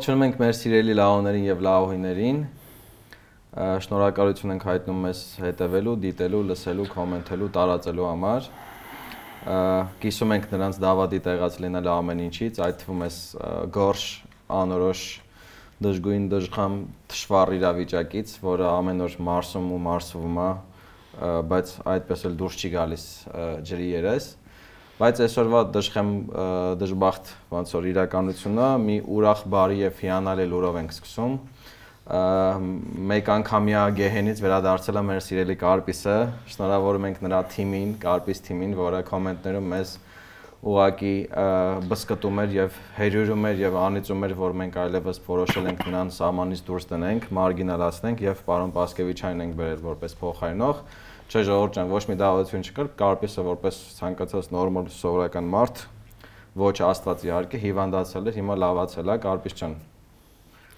Ողջունում ենք մեր սիրելի լավոներին եւ լավոհիներին։ Շնորհակալություն ենք հայտնում մեզ հետևելու, դիտելու, լսելու, կոմենտելու, տարածելու համար։ Կիսում ենք նրանց դավադի տեղած լինել ամեն ինչից, այդ թվում էս գորշ, անորոշ, դժգույն, դժխամ, թշվառ իրավիճակից, որը ամեն օր մարսում ու մարսվում է, բայց այդպես էլ դուրս չի գալիս ջրի երես բայց այսօրվա դժխեմ դժբախտ ոնց որ իրականությունը մի ուրախ բարի եւ հիանալի լուրով ենք սկսում մեկ անգամյա գեհենից վերադարձել է մեր սիրելի Կարպիսը։ Շնորհավորում ենք նրա թիմին, Կարպիս թիմին, որը կոմենտներում մեզ ուղակի բսկտում էր եւ հերյուրում էր եւ անիծում էր, որ մենք այլևս որոշել ենք նրան սահմանից դուրս տնենք, մարգինալացնենք եւ պարոն Պասկևիչյանին ենք բերել որպես փոխարինող։ Չէ, ժողովուրդ ջան, ոչ մի դավադրություն չկար, Կարպիսը որպես ցանկացած նորմալ սովորական մարդ, ոչ Աստված իհարկե, հիվանդացել էր, հիմա լավացել է, Կարպիս ջան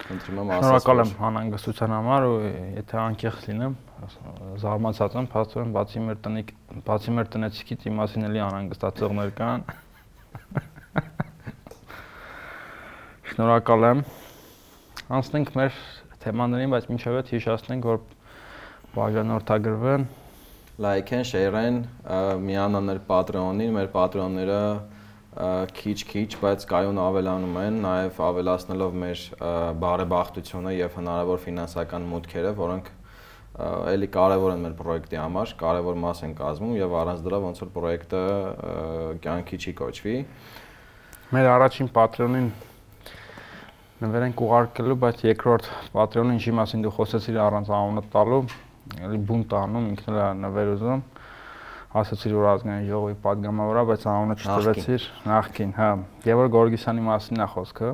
Խնդրում եմ ասած։ Շնորհակալ եմ անհանգստության համար ու եթե անկեղծ լինեմ, զարմացած եմ, փաստորեն բացի մեր տնիկ, բացի մեր տնեցիկից իմ մասին էլի անհանգստացողներ կան։ Շնորհակալ եմ։ Անցնենք մեր թեմաներին, բայց մինչև այդ հիշեցնենք, որ բաժանորդագրվեն լայքեն, շեյրեն, միանան մեր Patreon-ին, մեր Patreon-ները քիչ-քիչ, բայց կայուն ավելանում են, նաև ավելացնելով մեր բարեբախտությունը եւ հնարավոր ֆինանսական մուտքերը, որոնք էլի կարևոր են մեր պրոյեկտի համար, կարևոր մաս են կազմում եւ առանց դրա ոնց որ պրոյեկտը կյանքի չի կոչվի։ Մեր առաջին Patreon-ին նվեր ենք ուղարկելու, բայց երկրորդ Patreon-ը ինչի մասին դու խոսեցիր առանց անունը տալու, էլի բունտ անում, ինքն էլ նվեր ուզում ասացիր որ ազգային ժողովի падգամավորա, բայց անունը չտվեցիր նախքին, հա։ Եվոր Գորգիսյանի մասին է խոսքը։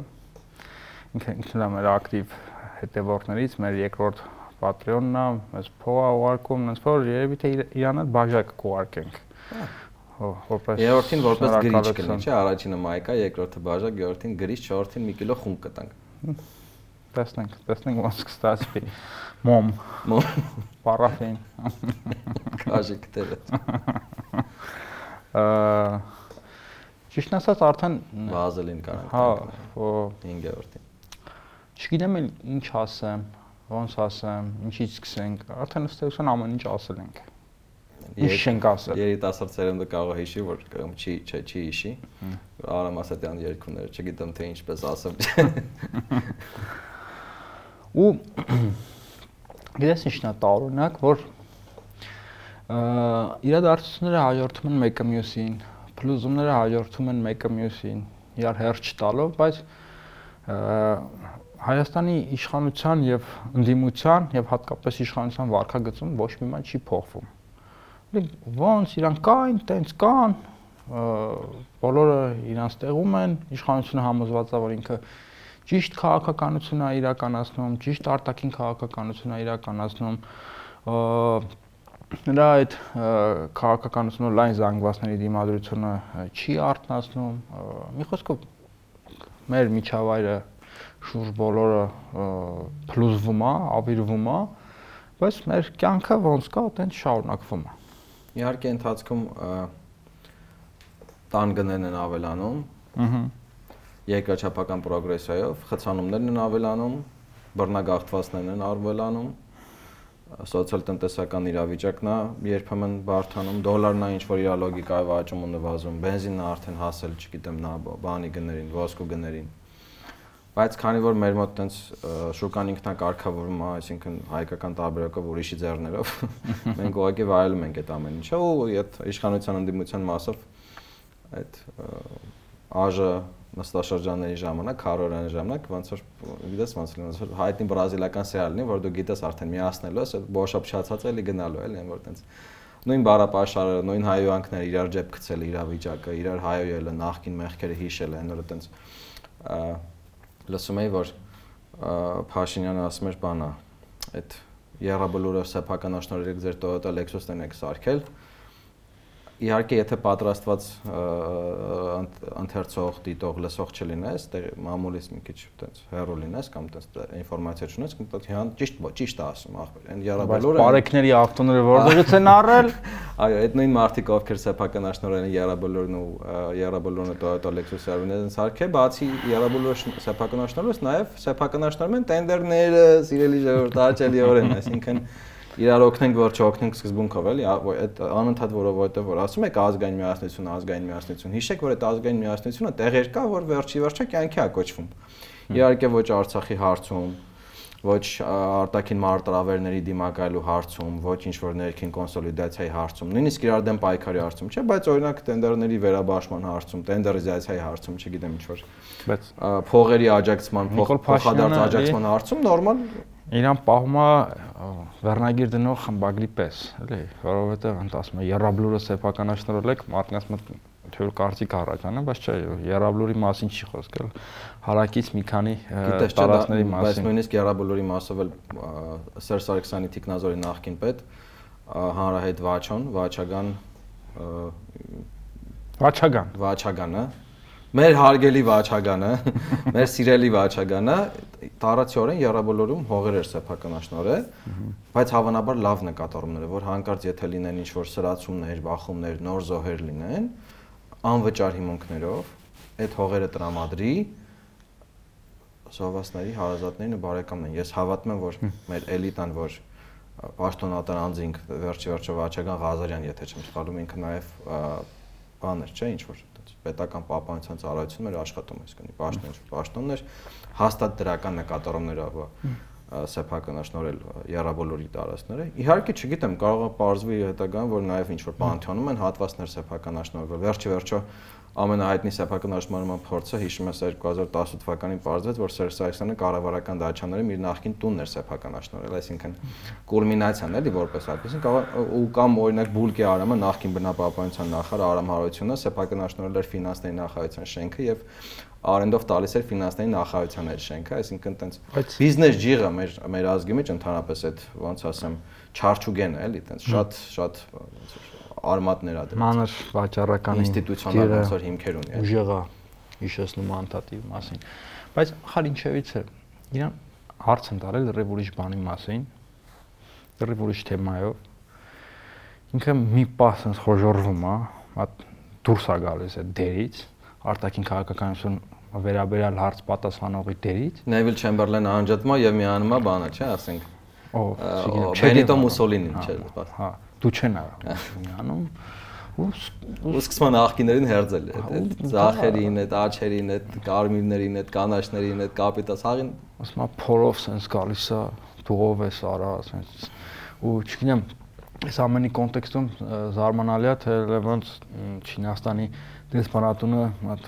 Ինքը ինքն է մեր ակտիվ հետևորդներից, մեր երկրորդ Patreon-ն է, մեզ փողա ուղարկում, ոնց որ երևի թե իրանը բաժակ կուղարկենք։ հա։ Որպես երրորդին որպես գրիչ կլինի, չէ՞, առաջինը մայկա, երկրորդը բաժակ, երրորդին գրիչ, չորրորդին մի կիլո խունկ կտանք։ Տեսնենք, տեսնենք ոնց կստացվի։ Մոմ։ Մոմ։ Պարաֆին։ Կաժիկները։ Ա Ճիշտ ասած արդեն վազելին կարանք։ Հա, օ 5-րդին։ Չգիտեմ էլ ինչ ասեմ, ոնց ասեմ, ինչից սկսենք։ Արդեն ըստեղության ամեն ինչ ասել ենք։ Ինչ չենք ասել։ Երիտասարդ սերունդը կարող է հիշի, որ չի, չէ, չի հիշի։ Արամ Ասատյան երկուները, չգիտեմ թե ինչպես ասեմ։ Ու Գիտես ինչն է տարօրինակ, որ իրադարձությունները հաջորդում են մեկը մյուսին, փլուզումները հաջորդում են մեկը մյուսին, իրար հերթ չտալով, բայց Հայաստանի իշխանության եւ ընդդիմության եւ հատկապես իշխանության վարկագծում ոչ մի բան չի փոխվում։ Ոնց իրանք կային, տենց կան, բոլորը իրանց տեղում են, իշխանությունը համոզված է, որ ինքը ճիշտ քաղաքականություն է իրականացնում, ճիշտ արտաքին քաղաքականություն է իրականացնում, նրա այդ քաղաքականությունը լայն զանգվածների դիմադրությունը չի արտնասնում։ Մի խոսքով մեր միջավայրը շուրջ բոլորը փլուզվում է, ավիրվում է, բայց մեր կյանքը ոնց կա, տենց շարունակվում է։ Իհարկե ընթացքում տան գներն են ավելանում։ Ահա երկրաչափական պրոգրեսիայով խցանումներն են ավելանում, բռնագաղթվածներն են ավելանում, սոցիալ-տնտեսական իրավիճակն է երբեմն բարթանում, դոլարն է ինչ որ իր լոգիկայով աճում ու նվազում, բենզինն է արդեն հասել, չգիտեմ, նա բանի գներին, ոսկու գներին։ Բայց քանի որ մեր մոտ տենց շուկան ինքնակարգավորվում է, այսինքն հայկական տարբերակով ուրիշի ձեռներով, մենք ուղղակի վայելում ենք այդ ամեն ինչը ու այդ իշխանության ընդդիմության մասով այդ ԱԺ նստաշրջանների ժամանակ, քարորանի ժամանակ, ոնց որ գիտես ոնց լինի, ոնց որ հայտնի բրազիլական սերիալն է, որ դու գիտես արդեն միացնելու ես, այդ բոշապշացած էլի գնալու էլի, որ տենց նույն բարապաշարը, նույն հայոյանքները իրար ջեփ գցել իրավիճակը, իրար հայոյելը, նախքին մեղքերը հիշելը, այն որ տենց լսում էի, որ Փաշինյանը ասում էր բանա, այդ Եղաբլուրը սեփականաշնորհիկ ձեր Toyota Lexus-ն եք սարքել, իհարկե եթե պատրաստված ընթերցող, դիտող, լսող չլինես, դե մամուլից մի քիչ տենց հեռու լինես կամ տենց ինֆորմացիա չունես, կամ հյան ճիշտ ճիշտ է ասում ախպեր։ Այն Յարաբոլորը Բարեկների ավտոները որտեղից են առել։ Այո, այդ նույն մարդիկ ովքեր սեփական աշնորհեն Յարաբոլորն ու Յարաբոլորը Toyota Lexus Avenue-ն սարքե, բացի Յարաբոլորը սեփական աշնորհից նաև սեփական աշնորհում են տենդերները, սիրելի ժողովուրդ, աճելիորեն, այսինքն իրար օգնենք, որ չօգնենք սկզբունքով էլի, այդ անընդհատ որովհետեւ որ ասում եք ազգային միասնություն, ազգային միասնություն, հիշեք, որ այդ ազգային միասնությունը տեղեր կա, որ վերջի վերջը կյանքի է կոչվում։ Իհարկե ոչ Արցախի հարցում, ոչ արտաքին մարտահրավերների դիմակայելու հարցում, ոչ ինչ որ ներքին կոնսոլիդացիայի հարցում, նույնիսկ իրար դեմ պայքարի հարցում, չէ, բայց օրինակ տենդերների վերաբաշխման հարցում, տենդերիզացիայի հարցում, չգիտեմ ինչ որ։ Բայց փողերի աջակցման, փոխադարձ աջակցման հարցում նորմալ իրան պահում է վերնագիր դնող խմբագրի պես, էլի, որովհետև ընդ ասում է երաբլուրը սեփականաշնորհել եք, մարդկանց մոտ թյուր կարծիք առաջանում, բայց չէ, երաբլուրի մասին չի խոսք, էլ հարակից մի քանի տարածքների մասին։ Բայց նույնիսկ երաբլուրի մասով էլ Սերժ Սարգսյանի Տիկնազորի նախկին պետ հանրահայտ Վաչոն, Վաչագան Վաչագան, Վաչագանը մեր հարգելի Վաչագանը, մեր սիրելի Վաչագանը տարածիորեն երաբոլորում հողեր էր սեփականաշնորը, բայց հավանաբար լավ նկատառումներ է, որ հանկարծ եթե լինեն ինչ որ սրացումներ, բախումներ, նոր զոհեր լինեն, անվճար հիմունքներով այդ հողերը տրամադրի սովասների հարազատներին ու բարեկամներին։ Ես հավատում եմ, որ մեր էլիտան, որ պաշտոնատար անձինք վերջի վերջո Վաչագան Ղազարյան, եթե չեմ սխալվում, ինքը նաև բաներ, չէ, ինչ որ պետական պահպանության ծառայություններ աշխատում, այսինքն պաշտոն պաշտոններ հաստատ դրական նկատառումներով սեփական աշնորել Յարաբոլորի տարածքները։ Իհարկե, չգիտեմ, կարող է parzվի հետագան, որ նաև ինչ որ պանթեոնում են հատվածներ սեփական աշնորհել։ Վերջի վերջո ամենահայտնի սեփական աշնորհման փորձը հիշում ես 2018 թվականին parzվեց, որ Սերժ Սարգսյանը կառավարական դաշաներում իր նախկին տունն էր սեփական աշնորհել, այսինքն կուլմինացիան էլի որպես կարող ու կամ օրինակ Բուլկի Արամը նախկին բնապահպանության նախարար Արամ Հարությունյանը սեփական աշնորհել էր ֆինանսների նախարարության շենքը եւ արենդով տալիս էր ֆինանսների նախարարության այդ շենքը, այսինքն տենց բիզնես ջիղը մեր մեր ազգի մեջ ընդհանրապես այդ ոնց ասեմ չարչուգեն է, էլի, տենց շատ շատ ոնց արմատներ ա դրած։ Մանր վաճառական ինստիտուցիոնալ ոնց որ հիմքեր ունի։ Ուժեղա հիշեցնում անդատի մասին։ Բայց խալ ինչևից է։ Իրան հարց եմ տալել լրիվ ուրիշ բանի մասին, լրիվ ուրիշ թեմայով։ Ինքը մի պահ sense խոժորվում է, հատ դուրս է գալիս այդ դերից, արտաքին քաղաքականություն վերաբերյալ հարց պատասխանողի դերից։ Neville Chamberlain-ը անջատում է եւ միանում է բանը, չէ, ասենք։ Ո՞վ, Benito Mussolini-ն, չէ, հա, դու չեն միանում ու սկսման աղկիներին հերձել այդ ծախերին, այդ աչերին, այդ կարմիրներին, այդ կանաչներին, այդ կապիտաս հաղին ասում է փորով sense գալիս է դու ով ես արա sense ու չգիտեմ այս ամենի կոնտեքստում զարմանալի է թե ոնց Չինաստանի դեսպանատունը մատ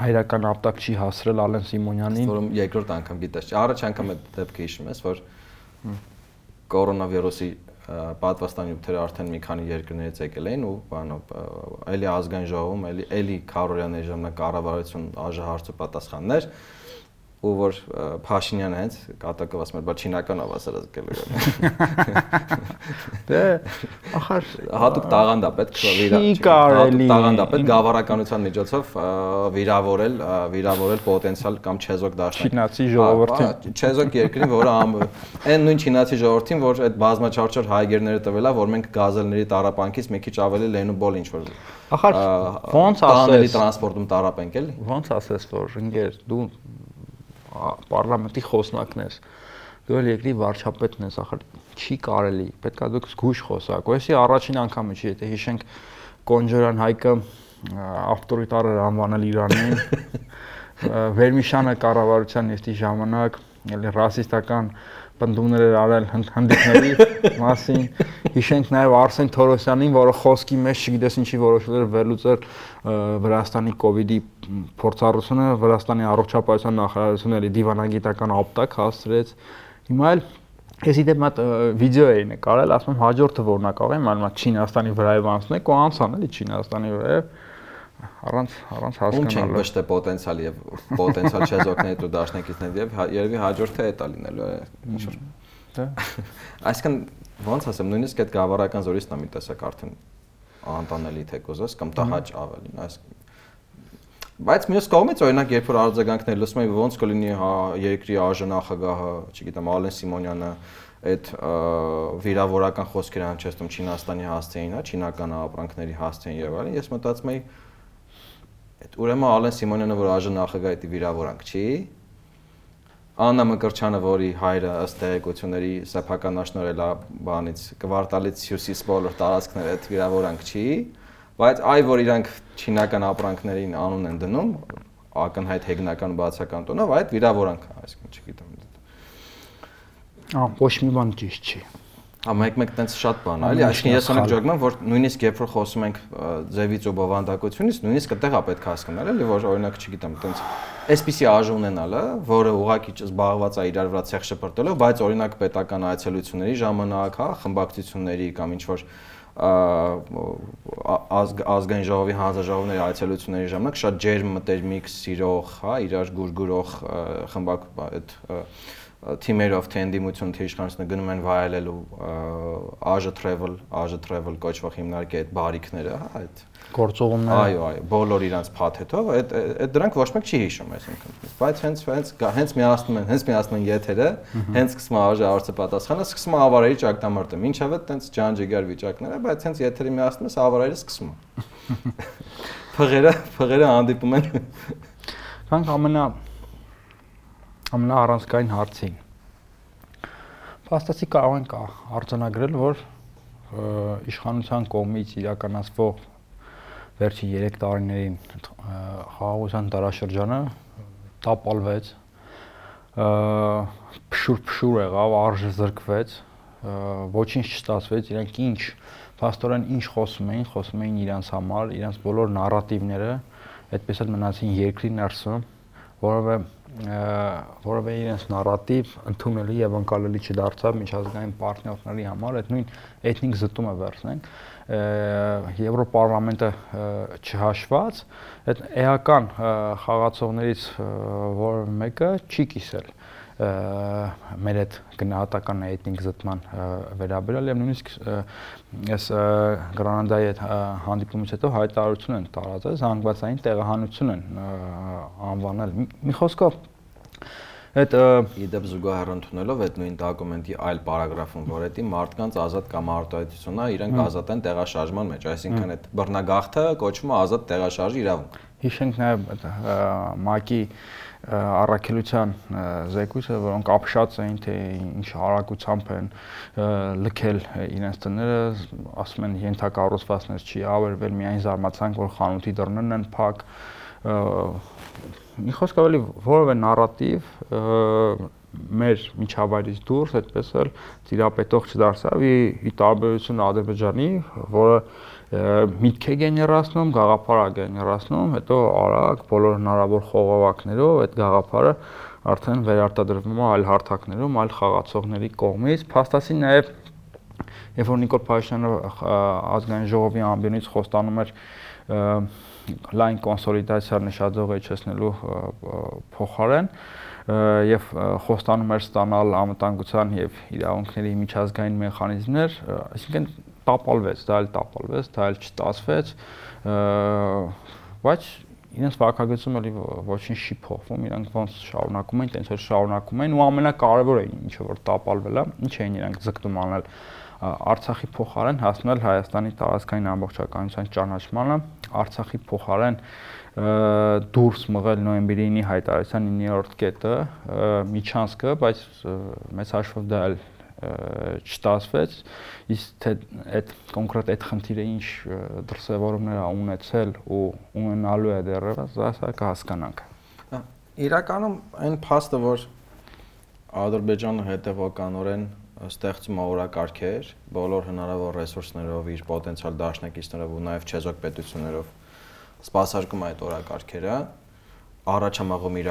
հայրական ապտակ չի հասրել Ալեն Սիմոնյանին։ Որում երկրորդ անգամ գիտես։ Առաջ անգամ այդ դեպքը հիշում ես, որ կորոնավիրուսի պատվաստանյութերը արդեն մի քանի երկրներից եկել էին ու բանով էլի ազգային ժողովում, էլի էլի քարորյանների ժամանակ կառավարություն ԱԺ հարցը պատասխաններ ու որ Փաշինյանը հենց կատակով ասում էր, բայց չինականով ասել ասկել։ Դե ախար հատուկ տաղանդա պետք է վիրա։ կարելի։ Տաղանդա պետք գավառականության միջոցով վիրավորել, վիրավորել պոտենցիալ կամ չեզոք դաշնակ։ Չինացի ժողովրդին։ Չեզոք երկրին, որը այն նույն չինացի ժողովրդին, որ այդ բազմաչարչար հայգերները տվելա, որ մենք գազելների տարապանքից մի քիչ ավելի լենուբոլ ինչ որ Ախար ո՞նց ասես։ տրանսպորտում տարապենք էլի։ Ո՞նց ասես, որ ընկեր դու պարլամենտի խոսնակն ես դու էլ երկրի վարչապետն ես ախր չի կարելի պետքա դուք զգուշ խոսակ ոեսի առաջին անգամը չի եթե հիշենք կոնջորան հայկը ավտորիտար էր անվանել Իրանին վերմիշանը կառավարության նիստի ժամանակ էլի ռասիստական բնդումներ էր արել հնդիկների մասին։ Հիշենք նաև Արսեն Թորոսյանին, որը խոսքի մեջ չգիտես ինչի որոշել էր վերլուծել Վրաստանի իդի փորձառությունը, Վրաստանի առողջապահության նախարարությունը էլի դիվանագիտական ապտակ հասցրեց։ Հիմա էլ Ես իդեպ մատ վիդեո էի նկարել, ասում եմ հաջորդը որն է կարող եմ, այլ մատ Չինաստանի վրայով անցնեք ու անցան էլի Չինաստանի վրայով առանց առանց հասկանալու։ Ում չենք ոչ թե պոտենցիալ եւ պոտենցիալ չեզոքների ու դաշնակիցների եւ հա, երևի հաջորդը է տա լինելու է ինչ որ։ Դա։ Այսինքն ոնց ասեմ, նույնիսկ այդ գավառական զորիցն է մի տեսակ արդեն անտանելի թե կոզես կամ տհաճ ավելին, այս Բայց մյուս կողմից օրինակ երբ որ արձագանքներ լսում եմ ոնց կլինի հա երկրի ԱԺ-նախագահը, չգիտեմ, Ալեն Սիմոնյանը այդ վիրավորական խոսքերը հնչեցնում Չինաստանի հասցեին, հա, չինական ապրանքների հասցեին եւ այլն, ես մտածում եի այդ ուրեմն Ալեն Սիմոնյանը որ ԱԺ-նախագահի դի վիրավորանք չի, Աննա Մկրչյանը, որի հայրը ըստ տեղեկությունների սեփականաշնորհել է բանից կվարտալից հյուսիս բոլոր տարածքները այդ վիրավորանք չի, բայց այ որ իրանք չինական ապրանքներին անուն են դնում ակնհայտ հեգնական բացական տոնով, այդ վիրավորանք, այսինքն չգիտեմ։ Ահա, ոչ մի բան ճիշտ չի։ Հա մեկ-մեկ տենց շատ բան, էլի, այսինքն ես ունեմ ջոգում եմ, որ նույնիսկ երբ որ խոսում ենք ձևից ու բովանդակությունից, նույնիսկ այդտեղ է պետք հասկանալ, էլի, որ օրինակ, չգիտեմ, տենց այսպիսի աժ ունենալը, որը ուղակի զբաղված է իրար վրա ցեղ շպրտելով, բայց օրինակ պետական այցելությունների ժամանակ, հա, խմբակցությունների կամ ինչ որ ազգ ազգային ժողովի հանձնաժողովների այցելությունների ժամանակ շատ ջերմ մտերմիկ սիրող, հա, իրար գուրգուրող խմբակ այդ թիմերով թե ընդդիմություն թե իշխանությունը գնում են վայելելու ԱԺ travel, ԱԺ travel կոչվող հիմնարկի այդ բարիկները, հա, այդ գործողումները։ Այո, այո, բոլոր իրանց փաթեթով, այդ այդ դրանք ոչ մեկ չի հիշում այսինքն։ Բայց հենց հենց հենց միացնում են, հենց միացնում են եթերը, հենց սկսում է ԱԺ արծը պատասխանը, սկսում է ավարերի ճակտամարտը։ Մինչև այդ տենց ջանջիգար վիճակները, բայց հենց եթերի միացնում ես ավարերը սկսում է։ Փղերը, փղերը հանդիպում են։ Կանք ամենա ամենա առանցքային հարցին։ Փաստացի կարող ենք արձանագրել, որ իշխանության կողմից իրականացվող վերջին 3 տարիներին խաղաղության տարաշրջանը տապալվեց փշուր-փշուր եղավ, արժե զրկվեց, ոչինչ չստացվեց, իրանք ինչ փաստորեն ինչ խոսում էին, խոսում էին իրանց համար, իրանց բոլոր նարատիվները այդպես էլ մնացին երկրի ներսում, որովհետեւ որովհետեւ իրենց նարատիվ ընդունելի եւ անցալելի չդարձավ միջազգային պարտներների համար, այդ նույն էթնիկ զտումը վերցնենք, Եվրոպարլամենտը չհաշված, այդ էական խաղացողներից որևէ մեկը չի կիսել մեր այդ գնահատական էթնիկ զտման վերաբերյալ եւ նույնիսկ այս Գրանադայի այդ հանդիպումից հետո հայտարարություն են տարածել, զանգվածային տեղահանություն են անվանել։ Մի խոսքով Այդ իդեպ զուգահեռ ընդունելով այդ նույն դոկումենտի այլ պարագրաֆում, որ դա մարդկանց ազատ կամ արտահայտությունն է, իրենք ազատ են տեղաշարժման մեջ, այսինքն այդ բռնագաղթը կոչվում է ազատ տեղաշարժի իրավունք։ Հիշենք նաև ՄԱԿ-ի առաքելության զեկույցը, որոնք ապշած էին, թե ինչ արագությամբ են լքել իրենց տները, ասում են ենթակառուցվածքներ չի ավերվել, միայն զարմացանք, որ խանութի դռներն են փակ, մի խոսք ավելի որևէ նարատիվ մեր միջավայրից դուրս այդպես էլ ծիրապետող չդարձավ ի տարբերություն Ադրբեջանի, որը միտք է գեներացնում, գաղափար է գեներացնում, հետո արագ բոլոր հնարավոր խողովակներով այդ գաղափարը արդեն վերարտադրվում է այլ հարթակներում, այլ խաղացողների կողմից։ Փաստացի նաև երբ որ Նիկոլ Փաշինյանը ազգային ժողովի ամբիոնից խոստանում էր լայն կոնսոլիդացիա նշաձող էջեցնելու փոխարեն եւ խոստանում էր ստանալ անվտանգության եւ իրավունքների միջազգային մեխանիզմներ, այսինքն տապալվեց, դա էլ տապալվեց, դա էլ չստացվեց, բայց իրենց վարկագծում էլի ոչինչ չի փոխվում, իրանք ոնց շարունակում են, տենց որ շարունակում են ու ամենակարևորը ինչը որ տապալվել է, ինչ էին իրանք ձգտում անել Արցախի փոխարեն հասնել Հայաստանի տարածքային ամբողջականության ճանաչմանը, Արցախի փոխարեն դուրս մղել նոյեմբերի 9-ի հայտարարության 9-րդ կետը միջանցքը, բայց մեծ հաշվով դա էլ չստացվեց իսկ թե այդ կոնկրետ այդ խնդիրը ինչ դրսևորումներ ա ունեցել ու ունենալու է դեռևս սա կհասկանանք իրականում այն փաստը որ Ադրբեջանը հետևականորեն ստեղծում օրակարգեր բոլոր հնարավոր ռեսուրսներով իր պոտենցիալ դաշնակիցներով ու նաև չեզոք պետություններով սպասարկում այդ օրակարգերը առաջամաղում իր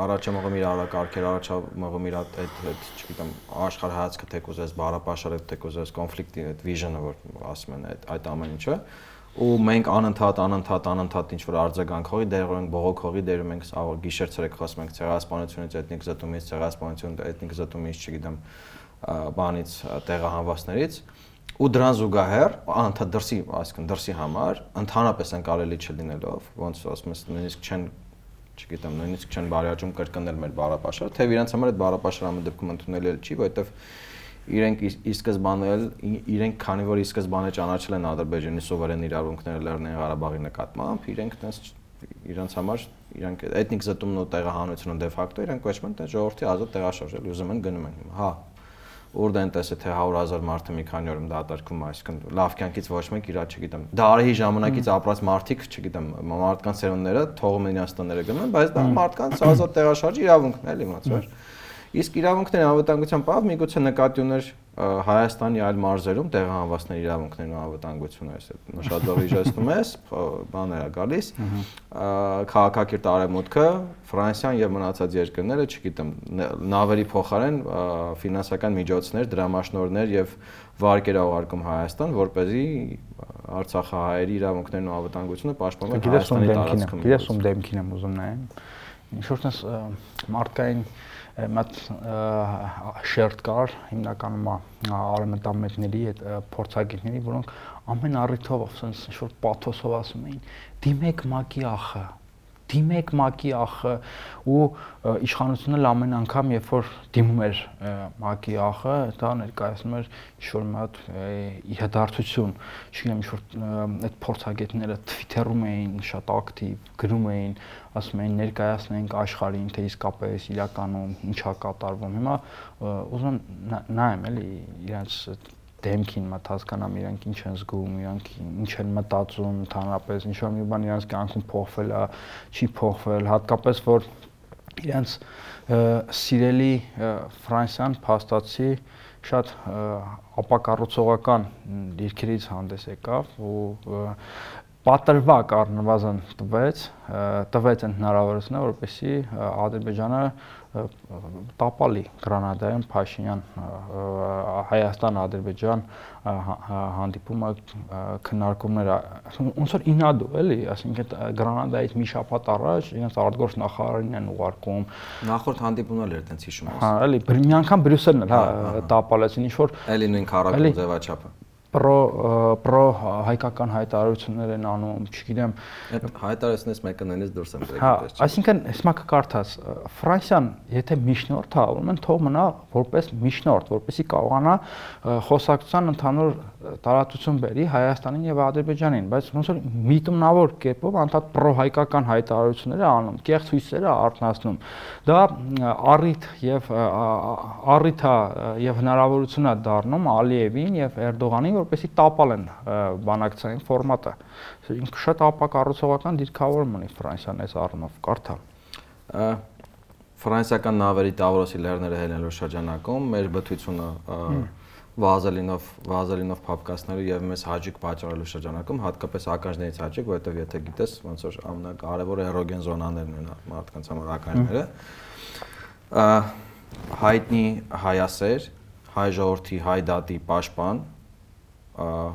առաջամաղում իր օրակարգեր առաջամաղում իր այդ այդ չգիտեմ աշխարհայացքը թեկուզես բարապաշարը թեկուզես կոնֆլիկտի այդ վիժնը որ ասում են այդ այդ ամեն ինչը ու մենք անընդհատ անընդհատ անընդհատ ինչ որ արձագանք հողի դերով ենք բողոք հողի դերում ենք գիշեր ցերեկ խոսում ենք ցեղասպանությունից էթնիկ զտումից ցեղասպանություն էթնիկ զտումից չգիտեմ բանից տեղահանվածներից ու դրան զուգահեռ անդա դրսի, այսինքն դրսի համար ընդհանրապես են կարելի չլինելով, ոնց ասում ես, նույնիսկ չեն չգիտեմ, նույնիսկ չեն բարյաճում կրկնել մեր բարապաշարը, թե իրենց համար այդ բարապաշարը ամեն դեպքում ընդունելի չի, որովհետև իրենք ի սկզբանե իրենք քանի որ ի սկզբանե ճանաչել են Ադրբեջանի սուվերեն իրավունքները Լեռնային Ղարաբաղի նկատմամբ, իրենք տես իրենց համար իրանք էթնիկ զտումն ու տեղահանությունը դե ֆակտո իրենք կոչվում են տես ժողովրդի ազատ տեղաշարժել, ուզում են գնում են հիմա։ Հա, ուր դեն տեսը թե 100.000 մարդը մի քանի օրում դատարկում այսքան լավ կյանքից ոչ մեկ իրա չգիտեմ դարեի ժամանակից ապրած մարդիկ չգիտեմ մարդկանց ծերունները թողում են տները գնում բայց դա մարդկանց ազատ տեղաշարժի իրավունքն է էլի մացվեր իսկ իրավունքների անվտանգության պահ միգուցե նկատի ուներ Հայաստանի այլ մարզերում տեղահանվածների իրավունքներն ու անվտանգությունը այս նշածով իջեցնում ես, բաներ է գալիս։ Քաղաքակիրթ արևմուտքը, Ֆրանսիան եւ մնացած երկրները, չգիտեմ, նավերի փոխարեն ֆինանսական միջոցներ, դրամաշնորհներ եւ վարկեր ուղարկում Հայաստան, որ เป զի Արցախահայերի իրավունքներն ու անվտանգությունը պաշտպանվեն Հայաստանի տարածքում։ Գիտես ում դեմքին եմ ուզում նայեմ։ Ինչ որտես մարդկային մատ շերտ կար հիմնականում արմենտամետների այդ փորձագետների, որոնք ամեն առիթով ասենց ինչ որ պաթոսով ասում էին՝ դիմեք մակի ախը, դիմեք ՄԱԿ-ի ախը ու իշխանությունը ամեն անգամ երբ որ դիմում էր ՄԱԿ-ի ախը, դա ներկայացնում էր ինչ-որ մի հատ իրադարձություն, չգիտեմ, ինչ-որ այդ փորձագետները Twitter-ում էին շատ ակտիվ, գրում էին, ասում էին ներկայացնենք աշխարհին, թե իսկապես իրականում ինչա կատարվում։ Հիմա ուզում նայեմ էլի իրենց դեմքին մտ հասկանամ իրանք ինչ են զգում, իրանք ինչ են մտածում ընդհանրապես, ինչ որ մի բան իրանք կյանքում փոխվել է, չի փոխվել, հատկապես որ իրանք սիրելի Ֆրանսիան փաստացի շատ ապակառուցողական դիրքերից հանդես եկավ ու պատրվակ առնվազն տվեց, տվեց այն հնարավորությունը, որպեսզի Ադրբեջանը տապալի Գրանադայում Փաշինյան Հայաստան-Ադրբեջան հանդիպումը քննարկումները ոնց որ ինադու էլի, ասինքն Գրանադայից մի շաբաթ առաջ իրենց արտգործ նախարարին են ուղարկում նախորդ հանդիպումն էր այդպես հիշում ես։ Հա, էլի մի անգամ Բրյուսելն էլ հա, հա, հա տապալեցին ինչ որ էլի նույն քարակում ձևաչափը պրո պրո հայկական հայտարարություններ են անում, չգիտեմ, այդ հայտարարությունից մեկը նույնիսկ դուրս եմ եկել։ Հա, այսինքն, հիմա կկարդաս, Ֆրանսիան, եթե միջնորդ է, ուրեմն թող մնա որպես միջնորդ, որպեսզի կարողանա խոսակցության ընդհանուր տարածություն բերի Հայաստանին եւ Ադրբեջանին, բայց ոնց որ միտումնավոր կերպով անդադ պրոհայկական հայտարարություններ է անում, կեղծ հույսեր է արտնասնում։ Դա առիթ եւ առիթ է եւ հնարավորություն է դառնում Ալիևին եւ Էրդողանին, որպեսզի տապալեն բանակցային ֆորմատը։ Ինքը շատ ապակառուցողական դիրքավորում ունի Ֆրանսիան այս առումով, կարդա։ Ֆրանսիական նավերի Տավրոսի լեռները հելնելու շրջանակում մեր բթությունը վազելինով վազելինով փապկասնելու եւ մեզ հաջիկ պատճառելու շրջանակում հատկապես ականջներից հաջիկ, որովհետեւ եթե գիտես ոնց որ ամենակարևորը էրոգեն զոնաներն են մարդկանց համար ականջները հայտնի հայասեր, հայ ժողովրդի հայ դատի պաշտպան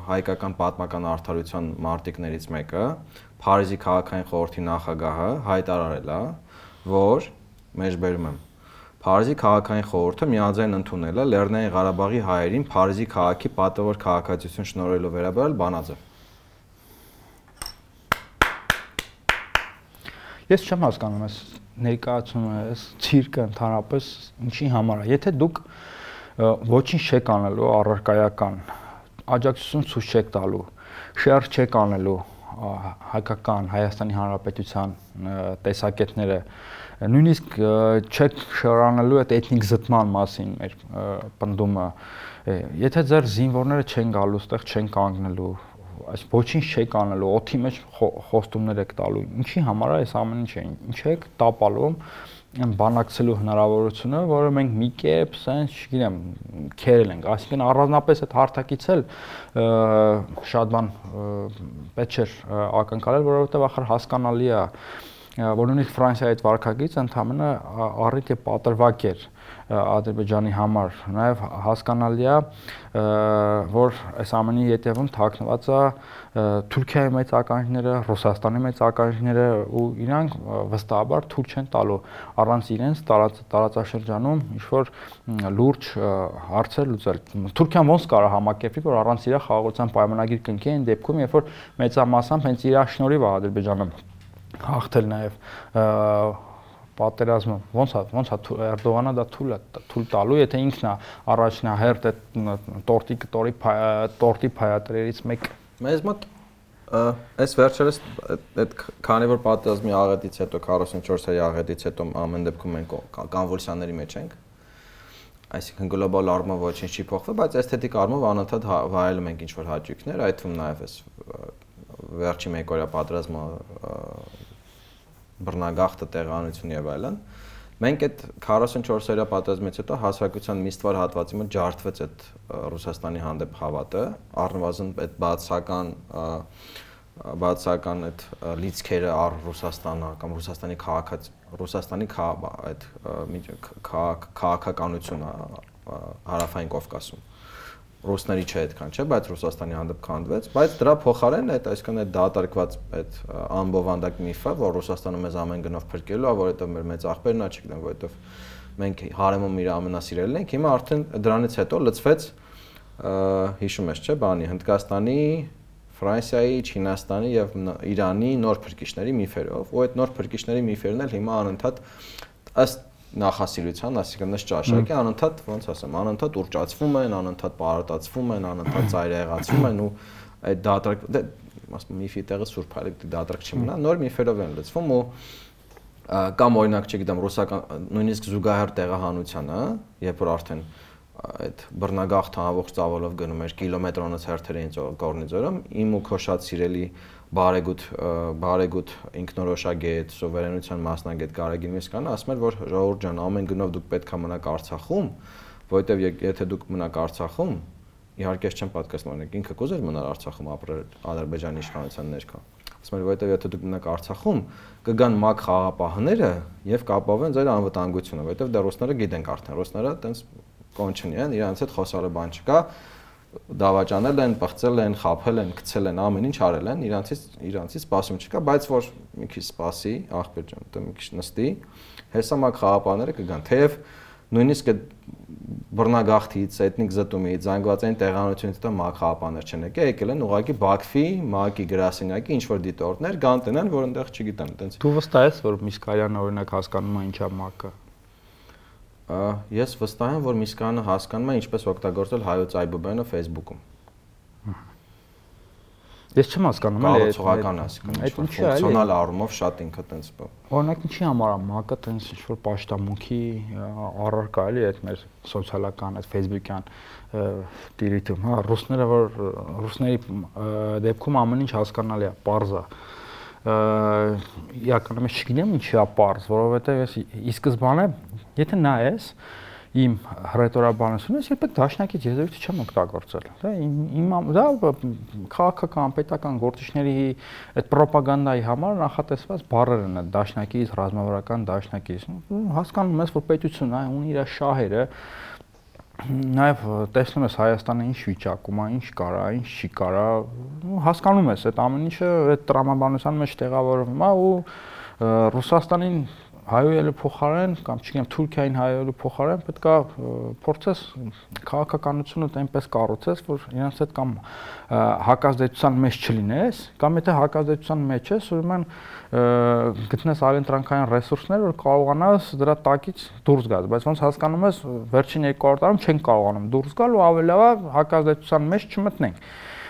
հայկական պատմական արդարության մարտիկներից մեկը Փարիզի քաղաքային խորհրդի նախագահը հայտարարել է, որ մեջբերում եմ Փարիզի քաղաքային խորհուրդը միաձայն ընդունել է Լեռնային Ղարաբաղի հայերին Փարիզի քաղաքի պատվավոր քաղաքացիություն շնորհելու վերաբերյալ բանաձը։ Ես չեմ հասկանում այս ներկայացումը, այս ցիրկը ընդհանրապես ինչի համար է։ Եթե դուք ոչինչ չեք անելու առարկայական, աջակցություն ցույց չեք տալու, շերտ չեք անելու հայկական Հայաստանի Հանրապետության տեսակետները նույնիսկ չեք շրանալու այդ էթնիկ զտման մասին մեր պնդումը եթե ձեր զինվորները չեն գալու ստեղ չեն կանգնելու այս ոչինչ չեք անելու օթի մեջ խոստումներ եք տալու ինչի համար է այս ամեն ինչը ինչ եք տապալում բանակցելու հնարավորությունը, որը մենք մի կերպ, sense, չգիտեմ, քերել ենք, այսինքն առանձնապես այդ հարթակից էլ շատ բան պետք չէր ակնկալել, որովհետև ախր հասկանալի է որ նույնիսկ Ֆրանսիայի այդ վարկագիծը ընդհանրը առիթ է պատրվակ էր Ադրբեջանի համար։ Նաև հասկանալի է, որ այս ամենի յետևում թաքնված է Թուրքիայի մեծ ականջները, Ռուսաստանի մեծ ականջները ու իրանք վստահաբար թույլ չեն տալու առանց իրենց տարած, տարածաշրջանում ինչ որ լուրջ հարցեր լուծել։ Թուրքիան ոնց կարող համակերպի, որ առանց իր խաղաղության պայմանագիր կնքի այն դեպքում, երբ որ մեծամասամբ հենց իր շնորհիվ է Ադրբեջանը հաղթել նաև պատերազմը ոնց է ոնց է Էրդողանը դա թույլ է թույլ տալու եթե ինքն է առաջնահերթ այդ տորտի տորի տորտի փայատերից մեկ մեզ մոտ այս վերջերս այդ քանի որ պատերազմի աղետից հետո 44-ի աղետից հետո ամեն դեպքում մենք կոնվոլյուսիաների մեջ ենք այսինքն գլոբալ առումով ոչինչ չի փոխվել, բայց էսթետիկ առումով անընդհատ հա, վայելում ենք ինչ որ հաճույքներ, այդ թվում նաև էս վերջի մեկօրյա պատերազմը բռնագաղթը տեղանություն եւ այլն մենք այդ 44 օրյա պատերազմից հետո հասարակության մի ստվար հատվածի մոտ ջարդվեց այդ Ռուսաստանի հանդեպ հավատը առնվազն այդ բացական բացական այդ լիցքերը առ Ռուսաստանը կամ Ռուսաստանի քաղաքաց Ռուսաստանի այդ քաղաքականությունը հարավային Կովկասում ռուսների չէ այդքան, չէ, բայց Ռուսաստանի հանդեպ քանդվեց, բայց դրա փոխարեն այդ այսքան այդ դատարկված այդ անբովանդակ միֆը, որ Ռուսաստանը մեզ ամեն գնով փրկելու է, որովհետև մեր մեծ աղբերն է, չգիտեմ, որովհետև մենք հարեմում իր ամենասիրելին ենք, հիմա արդեն դրանից հետո լծվեց հիշում ես, չէ, բանի Հնդկաստանի, Ֆրանսիայի, Չինաստանի եւ Իրանի նոր փրկիչների միֆերով, ու այդ նոր փրկիչների միֆերն էլ հիմա անընդհատ ըստ նախասիրության, այսինքն նշ ճաշակի անընդհատ ոնց ասեմ, անընդհատ ուրճացվում են, անընդհատ պարարտացվում են, անընդհատ ծայրահեղացվում են ու այդ դատարկ դե ասում միֆի տեղը սուրբ հայլիկ դատարկ չի մնա, նոր միֆերով են լցվում ու կամ օրինակ չգիտեմ ռուսական նույնիսկ զուգահեռ տեղահանությանը, երբ որ արդեն այդ բռնագաղթ ամբողջ ծավալով գնում էր կիլոմետրոնից հերթերին կորնիձորում, իմ ու քո շատ սիրելի բարեգութ բարեգութ ինքնորոշագետ, սովերենության մասնագետ Կարագին Միսկանը ասում էր, որ ժողովուրդ ջան, ամեն գնով դուք պետք է մնաք Արցախում, որովհետև եթե դուք մնաք Արցախում, իհարկե չեմ պատկասնում, օրինակ ինքը կուզեր մնալ Արցախում ապրել Ադրբեջանի իշխանության ներքո։ Ասում էր, որովհետև եթե դուք մնաք Արցախում, կգան մակ խաղապահները եւ կապավեն ձեր անվտանգությունը, որովհետև դա ռուսները գիտենք արդեն, ռուսները տենց կոնչնի են, իրանց հետ խոսալը բան չկա, դավաճանել են, բղծել են, խափել են, գցել են, ամեն ինչ արել են, իրանցից իրանցից սպասում չկա, բայց որ մի քիչ սպասի, ախպեր ջան, դե մի քիչ նստի, հեսամակ խաղապաները կգան, թեև նույնիսկ այդ բռնագաղթից, էթնիկ զտումից, զանգվածային տեղանությունից հետո մակ խաղապաներ չեն եկել, եկել են ուղղակի Բաքվի, ՄԱԿ-ի գրասենյակի ինչ որ դիտորդներ, գանտնեն, որ այնտեղ չգիտեմ, այտենց։ Դու վստահ ես, որ Միսկարյանը օրինակ հասկանում է ինչա ՄԱԿ-ը ես վստահ եմ, որ Միսկանը հասկանում է ինչպես օգտագործել հայոց այբուբենը Facebook-ում։ Ես չեմ հասկանում, էլի կառուցողական ասիկան, այդ ինչի է, ֆունկցիոնալ առումով շատ ինքը տենց բա։ Օրինակ ինչի համար է ՄԱԿ-ը տենց ինչ որ պաշտամունքի առարկա էլի այդ մեր սոցիալական, այդ Facebook-յան դիրիթում, հա, ռուսները որ ռուսների դեպքում ամեն ինչ հասկանալի է, པարզ է իրականում ես չգիտեմ ինչի է པարզ, որովհետև ես ի սկզբանե Եթե նայես իմ հռետորաբանությունը, ես երբեք դաշնակից եզրույթ չեմ օգտագործել։ Դա իմ դա քաղաքական, պետական գործիչների այդ ռոպագանդայի համար նախատեսված բառեր են դաշնակից, ռազմավարական դաշնակից։ Հասկանում ես, որ պետությունն է, ունի իր շահերը, նաև տեսնում ես Հայաստանը ինչ վիճակում է, ինչ կարա, ինչ չի կարա, հասկանում ես այդ ամեն ինչը այդ տրամաբանության մեջ տեղավորվում է ու Ռուսաստանին հայոյելու փոխարեն կամ չգիտեմ Թուրքիային հայոյելու փոխարեն պետքա փորձես քաղաքականությունը այնպես կառուցես, որ իրancs հետ կամ հակազդեցության մեջ չլինես, կամ եթե հակազդեցության մեջ ես, ուրեմն գտնես այլընտրանքային ռեսուրսներ, որ կարողանաս դրա տակից դուրս գաս, բայց ոնց հասկանում ես, վերջին երկու տարում չեն կարողանում դուրս գալ ու ավելի լավ հակազդեցության մեջ չմտնենք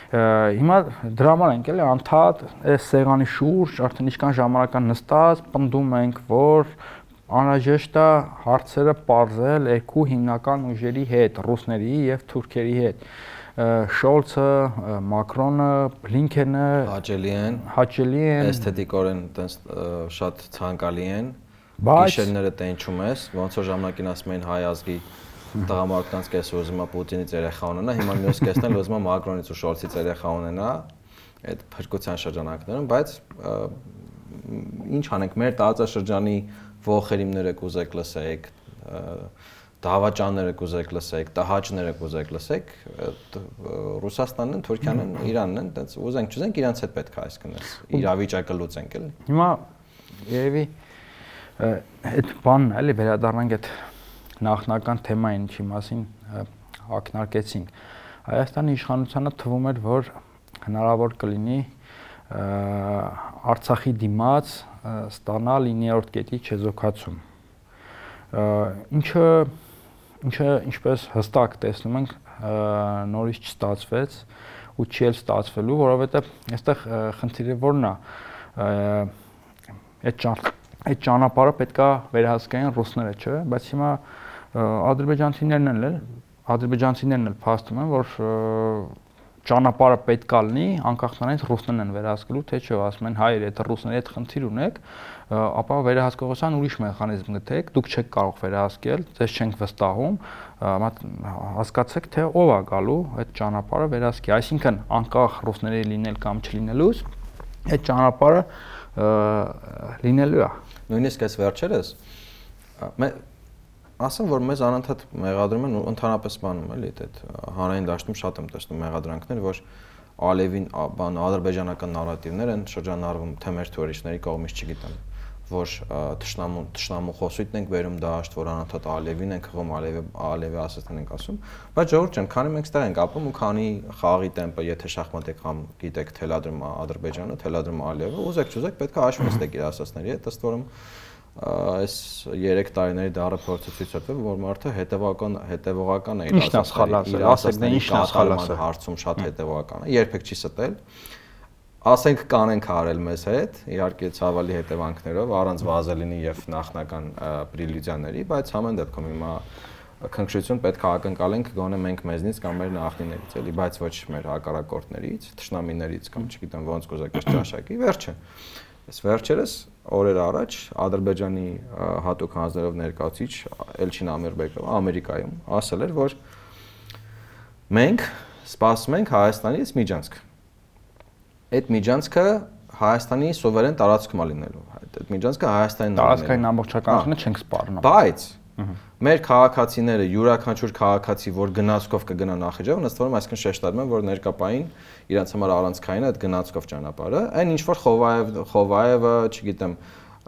հիմա դրաման ենք էլի անդադ այս սեղանի շուրջ արդեն ինչքան ժամանական նստած պնդում ենք որ անհրաժեշտ է հարցերը parzել երկու հիմնական ուժերի հետ ռուսների եւ թուրքերի հետ Շոլցը, Մակրոնը, Բլինքենը հաճելի են, հաճելի են, էսթետիկորեն տես շատ ցանկալի են։ Բայց գիշերները տենչում ես, ոնց որ ժամանակին ասում են հայ ազգի տղամարդկանց կեսը ուզում է Պուտինից երեխա ունենա, հիմա մյուս կեսն էլ ուզում է Մակրոնից ու Շոլցից երեխա ունենա այդ փրկության շրջանակներում, բայց ինչ անենք, մեր տարածաշրջանի ողերիմները կուզեք լսեք, դավաճանները կուզեք լսեք, տհաճները կուզեք լսեք, Ռուսաստանն, Թուրքիան, Իրանն են, այդպես ուզենք չուզենք իրանց հետ պետք է այս կնես իրավիճակը լուծենք էլի։ Հիմա երևի այդ բանն էլի վերադառնանք այդ նախնական թեմային, ինչի մասին ակնարկեցինք։ Հայաստանի իշխանությանը թվում էր, որ հնարավոր կլինի Արցախի դիմաց ստանալ 9-րդ կետի չեզոքացում։ Ինչը ինչը ինչպես հստակ տեսնում ենք նորից չստացվեց ու չի էլ ստացվելու, որովհետև այստեղ խնդիրը որն է այդ այդ ճանապարհը պետքա վերահսկային ռուսները, չէ՞, բայց հիմա ադրբեջանցիներն էլ ադրբեջանցիներն էլ փաստում են, որ ճանապարհը պետքա լինի, անկախ նրանից ռուսներն են վերահսկելու, թե չէ, ասում են հայեր, եթե ռուսների հետ խնդիր ունեք, ապա վերահսկողության ուրիշ մեխանիզմ գտեք, դուք չեք կարող վերահսկել, ձեզ չենք վստահում, հասկացեք, թե ով է գալու այդ ճանապարհը վերահսկի, այսինքն անկախ ռուսների լինել կամ չլինելուց, այդ ճանապարհը լինելու է։ Նույնիսկ այս վերջերս ասեմ որ մեզ անընդհատ մեղադրում են ընդհանրապես բանում էլի այդ հանրային դաշտում շատ եմ տեսնում մեղադրանքներ որ Ալևին բան ադրբեջանական նարատիվներ են շրջանառվում թե մեր թուրիստների կողմից չգիտեմ որ տշնամու տշնամու խոսույթն ենք վերում դաշտ, որ անընդհատ Ալևին ենք խաղում, Ալևի Ալևի ասածն ենք ասում, բայց ժողովուրդ ջան, քանի մենք ստեղ ենք ապրում ու քանի խաղի տեմպը, եթե շախմատ եք խաղում, գիտեք, թելադրում Ադրբեջանը, թելադրում Ալևը, ուզեք չուզեք, պետք է հաշվի նստեք իր ասածների հետ, ըստ որում այս 3 տարիների ցույց է տվել, որ մարդը հետևական հետևողական է իր ասածների, ասեք դե ինչն է սխալասը հարցում շատ հետևողական է, երբեք չի ստել։ Ասենք կանենք արել մեզ հետ, իհարկե ցավալի հետևանքներով, առանց վազելինի եւ նախնական պրիլյուդիաների, բայց ամեն դեպքում հիմա քնքշություն պետք է ակնկալենք գոնե մենք մեզնից կամ մեր նախնիներից, էլի, բայց ոչ մեր հակառակորդներից, թշնամիներից կամ չգիտեմ ոնց կուզեք ճաշակի, վերջը։ Այս վերջերս օրեր առաջ Ադրբեջանի հատուկ հանձներով ներկայացիչ Էլչին Ամիրբեկովը Ամերիկայում ասել էր, որ մենք սպասում ենք Հայաստանից միջանցք։ Այդ միջանցքը Հայաստանի սովերեն տարածքում է լինելու։ Այդ միջանցքը Հայաստանին տարածքային ամբողջականությունը չենք սպառնում։ Բայց Մեր քաղաքացիները յուրաքանչյուր քաղաքացի, որ գնացքով կգնա Նախիջևան, ըստ որում այսքան շեշտադրում են, որ ներկապային իրանց համար առանցքային այդ գնացքով ճանապարհը, այն ինչ որ Խովաև Խովաևը, չգիտեմ,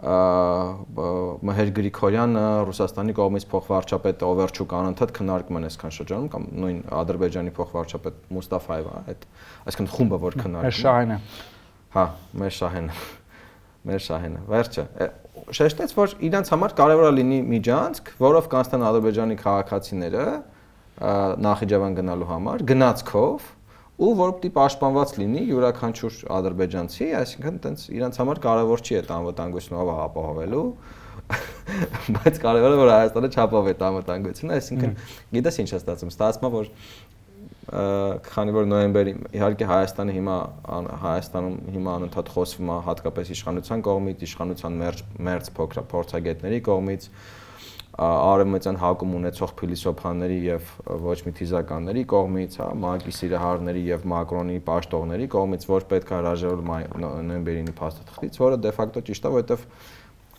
Մհեր Գրիգորյանը Ռուսաստանի կողմից փոխվարչապետ Օվերչուկ անընդհատ քննարկում են այսքան շրջանում կամ նույն Ադրբեջանի փոխվարչապետ Մուստաֆայևը, այդ այսքան խումբը որ քննարկում։ Մեր շահենը։ Հա, մեր շահենը։ Մեր շահենը։ Վերջը շեշտեց, որ իրանց համար կարևոր է լինի միջանցք, որով կանստան Ադրբեջանի քաղաքացիները Նախիջևան գնալու համար գնացքով ու որ պիտի պաշտպանված լինի յուրաքանչյուր ադրբեջանցի, այսինքն տենց իրանց համար կարևոր չի այդ անվտանգությունը ապահովելու, բայց կարևորը որ Հայաստանը չապահովի այդ անվտանգությունը, այսինքն գիտես ինչ է ստացվում, ստացվում է որ քանի որ նոյեմբերի իհարկե Հայաստանը հիմա Հայաստանում հիմա անընդհատ խոսվում է հատկապես իշխանության կողմից, իշխանության մերձ մերձ փոքր փորձագետների կողմից արևմտյան հակում ունեցող փիլիսոփաների եւ ոչ մի թիզականների կողմից, հա, Մակի Սիրահարների եւ Մակրոնի պաշտողների կողմից, որ պետք է հրաժարվել նոյեմբերինի փաստաթղթից, որը դե ֆակտո ճիշտ է, որովհետեւ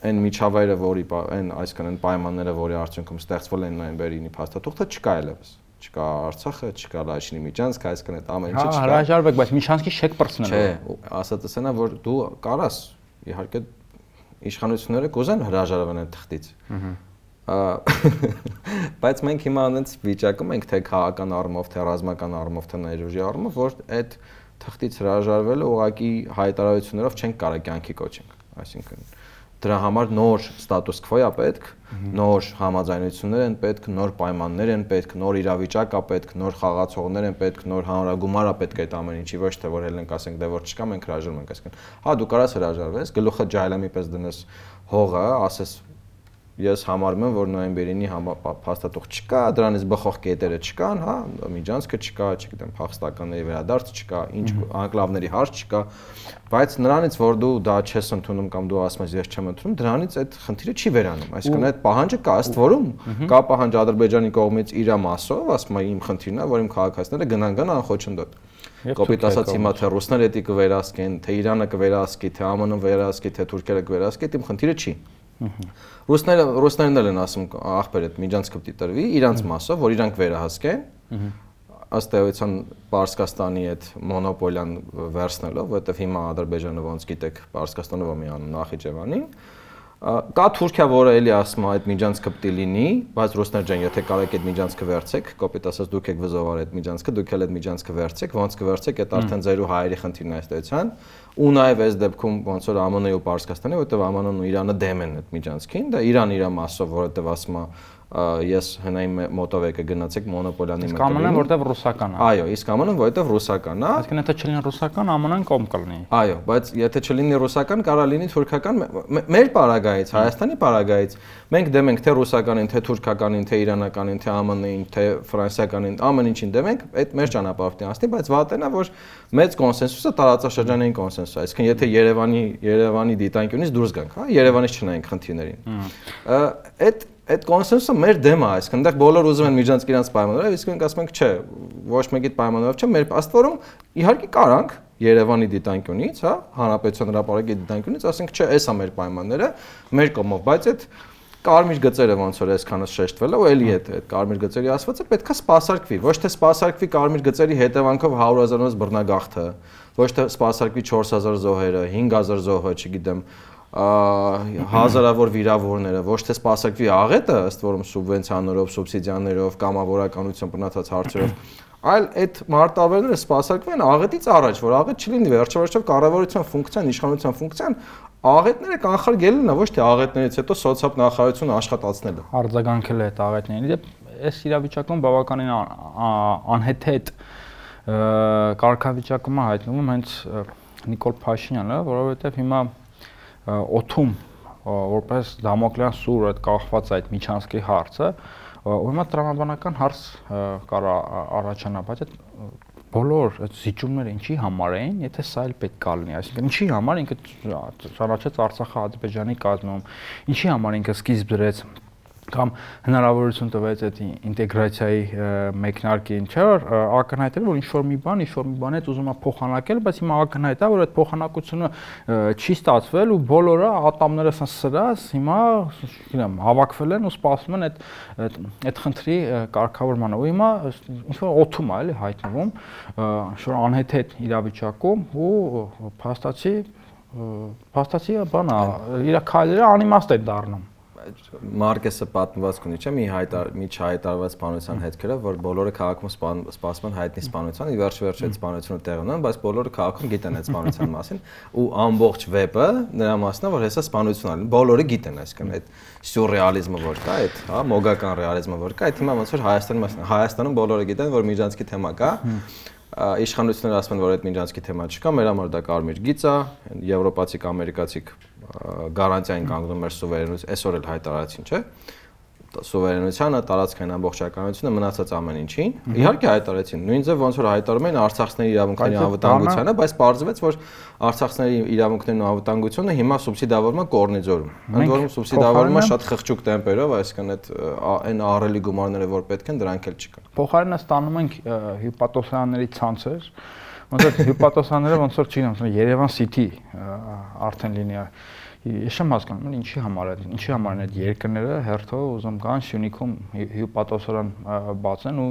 այն միջավայրը, որի այն այսքան այն պայմանները, որի արդյունքում ստեղծվել են նոյեմբերինի փաստաթուղթը չկա այլևս չկա Արցախը, չկա Լաչինի Միջանցք, այսքան այդ ամեն ինչը հա, չկա։ Հա, հրաժարվեք, բայց Միջանցքի չեք բրցնելու։ Չէ, ասածս այնա, որ դու կարաս իհարկե իշխանությունները կուզեն հրաժարվեն այդ թղթից։ Բայց մենք հիմա անենց վիճակում ենք թե քաղաքական առումով, թե ռազմական առումով, թե ներուժի առումով, որ այդ թղթից հրաժարվելը ուղղակի հայտարարություններով չենք կարող կյանքի կոչենք։ Այսինքն դրա համար նոր ստատուս քվո է պետք, նոր համաձայնություններ են պետք, նոր պայմաններ են պետք, նոր իրավիճակ է պետք, նոր խաղացողներ են պետք, նոր հանրագումար է պետք այդ ամեն ինչի, ոչ թե որ հելենք ասենք դե որ չկա, մենք հրաժարվում ենք, այսինքն հա դու կարաս հրաժարվես, գլուխը ջայլամի պես դնես հողը, ասես ես համարում եմ, որ նոյեմբերինի փաստաթուղթ չկա, դրանից բխող կետերը չկան, հա, միջանցքը չկա, չգիտեմ, փախստականների վերադարձ չկա, ինչ անկլավների հարց չկա, բայց նրանից որ դու դա չես ընդունում կամ դու ասում ես ես չեմ ընդունում, դրանից այդ խնդիրը չի վերանում։ Այսինքն այդ պահանջը կա ըստ որում կա պահանջ Ադրբեջանի կողմից իր մասով, ասում է իմ խնդիրն է, որ իմ քաղաքացիները գնան գան անխոչնդոտ։ Կոպիտ ասած հիմա թե ռուսները դի կվերահսկեն, թե Իրանը կվերահսկի, թե ԱՄՆ-ը կվերահսկի, թե Թուրքիա կվերահսկի, իմ խնդիրը չի։ Ռուսները ռուսներն էլ են ասում ախպեր այդ միջանցքը պիտի տրվի իրանց մասով, որ իրանք վերահասկեն։ Ըստ էության Պարսկաստանի այդ մոնոպոլիան վերցնելով, որովհետև հիմա Ադրբեջանը ոնց գիտեք, Պարսկաստանը ո՞մի անում Նախիջևանին, կա Թուրքիա, որը էլի ասում է այդ միջանցքը պետք է լինի, բայց ռուսներ ջան, եթե կարեք այդ միջանցքը վերցեք, կոպիտ ասած դուք եք վզովար այդ միջանցքը, դուք էլ այդ միջանցքը վերցեք, ոնց կվերցեք, այդ արդեն ձեր ու հայերի խնդիրն է այստեղցան։ Ու նաև այս դեպքում ոնց որ ԱՄՆ-ի ու Պարսկաստանի, որովհետև ԱՄՆ-ն ու Իրանը դեմ են այդ միջանցքին, դա Իրան իր մասով, որովհետև ասում է ես հնային մոտով եկը գնացեք մոնոպոլիանի մեջ։ Իսկ ԱՄՆ-ն որտեվ ռուսական է։ Այո, իսկ ԱՄՆ-ն որտեվ ռուսական է։ Այսինքն եթե չլինի ռուսական, ԱՄՆ-ն կողմ կլինի։ Այո, բայց եթե չլինի ռուսական, կարա լինի թուրքական մեր պարագայից, Հայաստանի պարագայից։ Մենք դեմ ենք թե ռուսականին, թե թուրքականին, թե իրանականին, թե ԱՄՆ-ին, թե ֆրանսիականին, ամեն ինչին դեմ ենք, այդ մեր ճանապարհով անցնի, բայց վատենա որ մեծ կոնսենսուսը տարածաշրջանային կոնսենսուս է։ Այսինքն եթե Երևանի Երևանի դիտանկյունից դուրս գանք, հա, Երևանից չնայենք խնդիրներին։ Այդ այդ կոնսենսուսը մեր դեմ է, այսինքն այնտեղ բոլոր ուզում են միջանց իրանց պայմաններով, իսկ մենք ասում ենք, չէ, ոչ մեկի պայմաններով չէ, մեր ըստ որում իհարկե կարանք Երևանի դիտանկյունից, հա, հանրապետության հրապարակի դիտանկյունից, ասենք, չէ, այս է մեր պայմանները, մեր կողմով, բայց այդ կարմիր գծերը ոնց որ այսքանս շեշտվել է ու էլի այդ այդ կարմիր գծերի ասվածը պետքա սпасարկվի ոչ թե սпасարկվի կարմիր գծերի հետևանքով 100 000-ից բռնագաղթը ոչ թե սпасարկվի 4000 զոհերը 5000 զոհը չգիտեմ հազարավոր վիրավորները ոչ թե սպասարկվի աղետը ըստ որում սուբվենցիաներով, սուբսիդիաներով, կամավորականություն բնած հարցերով, այլ այդ մարտավերները սպասարկվեն աղետից առաջ, որ աղետ չլինի վերջավերջով կառավարության ֆունկցիան, իշխանության ֆունկցիան աղետները կանխարգելն է ոչ թե աղետներից հետո սոցիալ նախարարությունը աշխատացնելը։ Արձագանքել է այդ աղետներին։ Դե այս իրավիճակում բավականին անհեթեթ կարգավիճակում է հայտնվում հենց Նիկոլ Փաշինյանը, որովհետև հիմա օթում որպես դամոկլյան սուր այդ կախված այդ միջանցքի հարցը ու հիմա տրամաբանական հարց կարա առաջանա, բայց այդ բոլոր այդ զիջումները ինչի համար էին, եթե սա էլ պետք է լինի, այսինքն ինչի համար ինքը ճանաչեց Արցախը Ադրբեջանի կազմում, ինչի համար ինքը սկիզբ դրեց կամ հնարավորություն տվեց այդ ինտեգրացիայի մեկնարկին, չէ՞ որ ակնհայտել որ ինչ որ մի բան, ինչ որ մի բանից ուզում է փոխանակել, բայց հիմա ակնհայտ է որ այդ փոխանակությունը չի ստացվել ու բոլորը ատամները սրած հիմա, չգիտեմ, հավաքվել են ու սպասում են այդ այդ խնդրի կարգավորմանը։ Ու հիմա ինչ որ օթում է էլի հայտնվում, որ անհեթեթ իրավիճակում ու փաստացի փաստացի բանա իր քայլերը անիմաստ են դառնում Մարկեսը պատմվածք ունի, չէ՞, մի հայտար մի չհայտարված սպանության հետքերով, որ բոլորը քաղաքում սպասում են հայտնի սպանության, ի վերջ վերջ այդ սպանությունը տեղ ունեն, բայց բոլորը քաղաքում գիտեն այդ սպանության մասին ու ամբողջ վեպը նրա մասն է, որ հեսա սպանություն ալին։ Բոլորը գիտեն, այսինքն այդ սյուրռեալիզմը որ կա, այդ, հա, մոգական ռեալիզմը որ կա, այդ հիմա ոնց որ Հայաստանում մասն Հայաստանում բոլորը գիտեն, որ Միջանցքի թեմա կա իշխանությունները ասում են, որ այդ Միջանցքի թեմա չկա, մեր համար դա կարմիր գիծ է, եվրոպացիք, ամերիկացիք գարանտիային կանգնում մեր սուվերենություն, այսօր էլ հայտարարեցին, չէ՞ սուվերենությանը, տարածքային ամբողջականությունը, մնացած ամեն ինչին։ Իհարկե հայտարարեցին, նույն ձև ոնց որ հայտարարում էին Արցախցիների իրավունքների անվտանգությանը, բայց պարզվեց, որ Արցախցիների իրավունքներն ու անվտանգությունը հիմա սուբսիդավորվում է կորնիձորում։ Ընդ որում սուբսիդավորվում է շատ խղճուկ տեմպերով, այսինքն այդ այն ահռելի գումարները, որ պետք են, դրանք էլ չկան։ Փոխարենը ստանում ենք հիպատոսանների ցանցեր, ոնց որ հիպատոսանները ոնց որ չգիտեմ, Երևան City արդեն լինի Ես չեմ հասկանում, ինչի համար է, ինչի համար են այդ երկրները հերթով ուզում կան Սյունիքում հյուպատոսորան բացեն ու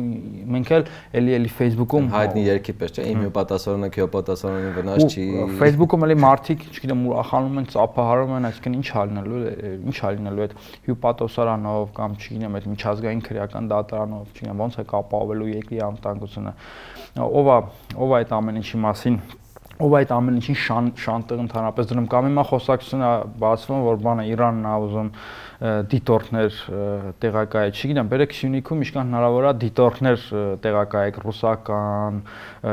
մենք էլ էլի էլի Facebook-ում հայտնի երկի պես չէ, իմ հյուպատոսորանը հյուպատոսորանի վնաս չի։ Facebook-ում էլի մարդիկ, չգիտեմ, ուրախանում են, ծափահարում են, այսինքն ինչ հալնելու, ինչ հալնելու այդ հյուպատոսարանով կամ չգիտեմ, այդ միջազգային քրեական դատարանով, չգիտեմ, ոնց է կապավելու երկրի անվտանգությունը։ Ով է, ով է այդ ամեն ինչի մասին ով այդ ամեն ինչին շան շանտեղ ընդհանրապես դնում կամ հիմա խոսակցությունը բացվում որ բանը Իրանն ա ուզում դիտորդներ տեղակայել, չգիտեմ, բերեք Սյունիքում ինչքան հնարավոր է դիտորդներ տեղակայեք ռուսական,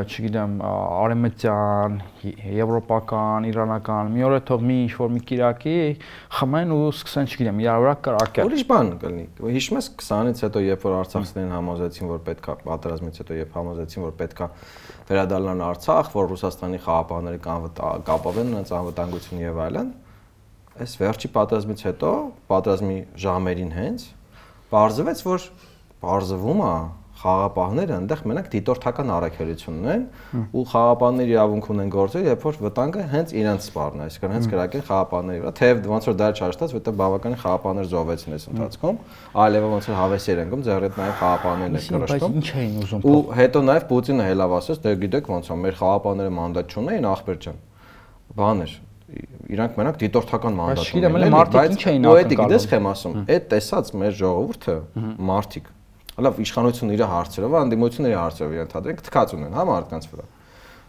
չգիտեմ, արեմտյան, եվրոպական, իրանական։ Մի օր է թող մի ինչ-որ մի կիրակի խմեն ու սկսեն, չգիտեմ, իրար վրա կրակել։ Ուրիշ բան կլինի։ Հիշում ես 20-ից հետո, երբ որ Արցախցիներն համոզեցին, որ պետքա պատերազմից հետո երբ համոզեցին, որ պետքա վերադառնան Արցախ, որ Ռուսաստանի խաղապահները կապավեն նրանց անվտանգություն եւ այլն, այս վերջի պատերազմից հետո, պատերազմի ժամերին հենց, բարձվեց, որ բարձվում է խաղապահները այնտեղ մենակ դիտորդական առաքելություն ունեն ու խաղապահների իրավունք ունեն գործել, երբ որ վտանգը հենց իրենց սպառն է, այսինքն հենց գրակեն խաղապահների վրա, թեև ոնց որ դա չարշտած, որտեղ բավականին խաղապահներ զոհվեցին այս ընթացքում, այլևս ոնց որ հավեսեր են գում, հետ նաև խաղապահներն են կրշտում։ Բայց ինչ էին ուզում։ Ու հետո նաև Պուտինը հելավ ասաց, դե գիտեք ոնց է, մեր խաղապահները մանդատ չունեին ախպեր ջան։ Բաներ, իրանք մենակ դիտորդական մանդատ ունեն, բայց ինչ էին ակնկալում։ Ու դա գիտես խեմ ասում, այդ տեսած մեր ժողովուրդը մարդիկ լավ իշխանությունը իր հարցերով, անդիմությունների հարցերով ենթադրենք թքած ունեն հա մարդկանց վրա։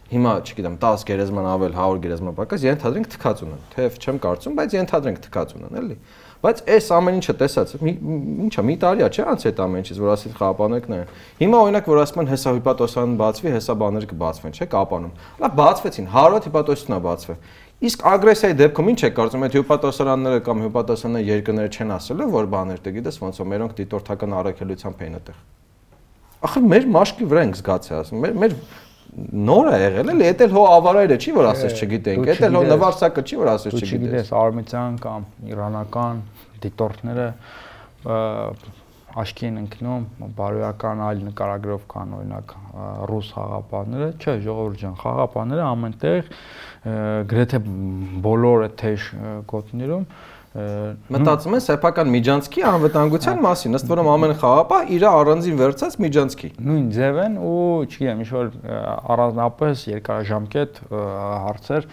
Հիմա, չգիտեմ, 10 գերեզման ավել, 100 գերեզման պակաս ենթադրենք թքած ունեն։ Թեև չեմ կարծում, բայց ենթադրենք թքած ունեն, էլի։ Բայց այս ամեն ինչը տեսած, ինչա, մի տարի է, չէ՞ անց այդ ամեն ինչից, որ ասից խաղապանեկն է։ Հիմա օրինակ որ ասում են հեսա հիպատոսան բացվի, հեսա բաներ կբացվեն, չէ՞, կապանում։ Լավ, բացվեցին, 100 հիպատոսն է բացվել։ Իսկ ագրեսիայի դեպքում ինչ է կարծում, այդ հյուպատոսարանները կամ հյուպատոսանները երկրները չեն ասելու, որ բաներ դե գիտես ոնց որ մերոնք դիտորդական առաքելությամբ էին այդտեղ։ Ախր մեր մաշկի վրա ենք զգացի ասում։ Մեր մեր նոր է եղել էլի, էդ էլ հո ավարայրը չի որ ասես չգիտենք, էդ էլ հո նվարսակը չի որ ասես չգիտես։ Չգիտես արմենցիան կամ իրանական դիտորդները աշկի են ընկնում բարոյական այլ նկարագրով կան օրինակ ռուս խաղապանները, չէ, ժողովուրդ ջան, խաղապանները ամենտեղ գրեթե բոլոր այդ թեժ գոտներում մտածում են սեփական միջանցքի անվտանգության մասին, ըստ որում ամեն խաղապահ իր առանձին վերցած միջանցքի։ Նույն ձև են ու չգիտեմ, ինչ որ առանձնապես երկարաժամկետ հարցեր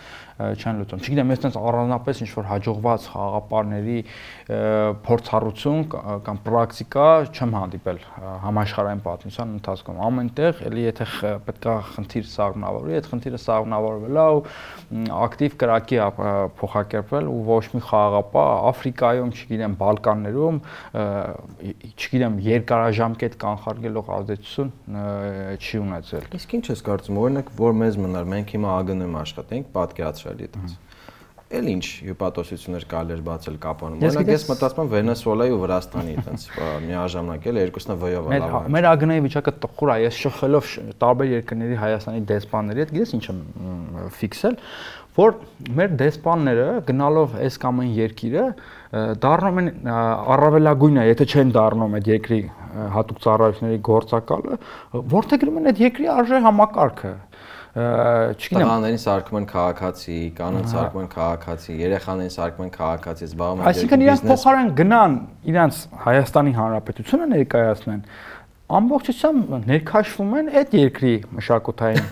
չեն լուծում։ Չգիտեմ, ես տենց առանձնապես ինչ որ հաջողված խաղապարների փորձառություն կամ պրակտիկա չեմ հանդիպել համաշխարհային պատմության ընթացքում։ Ամենտեղ էլի եթե պետքա խնդիր սաղմնավորի, այդ խնդիրը սաղմնավորվել է ու ակտիվ կրակի փոխակերպվել ու ոչ մի խաղապա Աֆրիկայում, չգիտեմ, Բալկաններում, չգիտեմ, երկարաժամկետ կանխարգելող ազդեցություն չի ունեցել։ Իսկ ինչ ես կարծում, օրինակ, որ մեզ մնար, մենք հիմա ԱԳՆ-ում աշխատենք, պատկերացրել այդպես էլ ինչ հյուպատոսություններ կարելի էր բացել կապանում։ Օրինակ ես մտածում եմ Վենեսուելայի ու Վրաստանի այդպես միաժամանակ էլ երկուսն վյով լավ։ Մեր ԱԳՆ-ի վիճակը տխուր է, ես շփելով տարբեր երկրների Հայաստանի դեսպանների հետ, գիտես ինչ եմ ֆիքսել, որ մեր դեսպանները գնալով այս կամ այն երկիրը դառնում են առավելագույնը, եթե չեն դառնում այդ երկրի հատուկ ծառայությունների գործակալը, որտեղ գրում են այդ երկրի արժե համակարգը չգիտեմ տղաներին սարքում են քաղաքացի, կանանց սարքում են քաղաքացի, երեխաներին սարքում են քաղաքացի, զբաղվում են Այսինքն իրենք փոխարեն գնան իրենց Հայաստանի Հանրապետությունը ներկայացնեն, ամբողջությամբ ներքաշվում են այդ երկրի մշակութային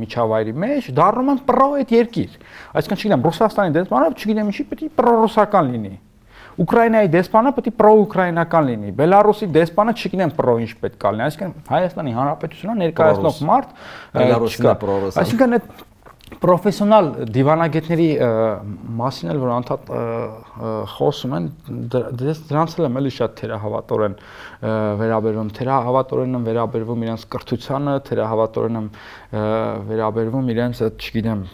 միջավայրի մեջ, դառնում են պրո այդ երկիր։ Այսինքն չգիտեմ, Ռուսաստանի դեսպանը, չգիտեմ ինչի պետք է պրո-ռուսական լինի։ Ուկրաինայի դեսպանը պետք է պրո-ուկրաինական լինի։ Բելարուսի դեսպանը չգիտեմ պրո ինչ պետք է լինի։ Այսինքն Հայաստանի Հանրապետությունը ներկայացնող մարդ Բելարուսն է պրո-ռուս։ Այսինքն այդ պրոֆեսիոնալ դիվանագետների մասին էլ որ անդադ խոսում են դրանց էլ եմ էլի շատ թերահավատորեն վերաբերվում. Թերահավատորեն եմ վերաբերվում իրենց կրթությանը թերահավատորեն եմ վերաբերվում իրենց այդ չգիտեմ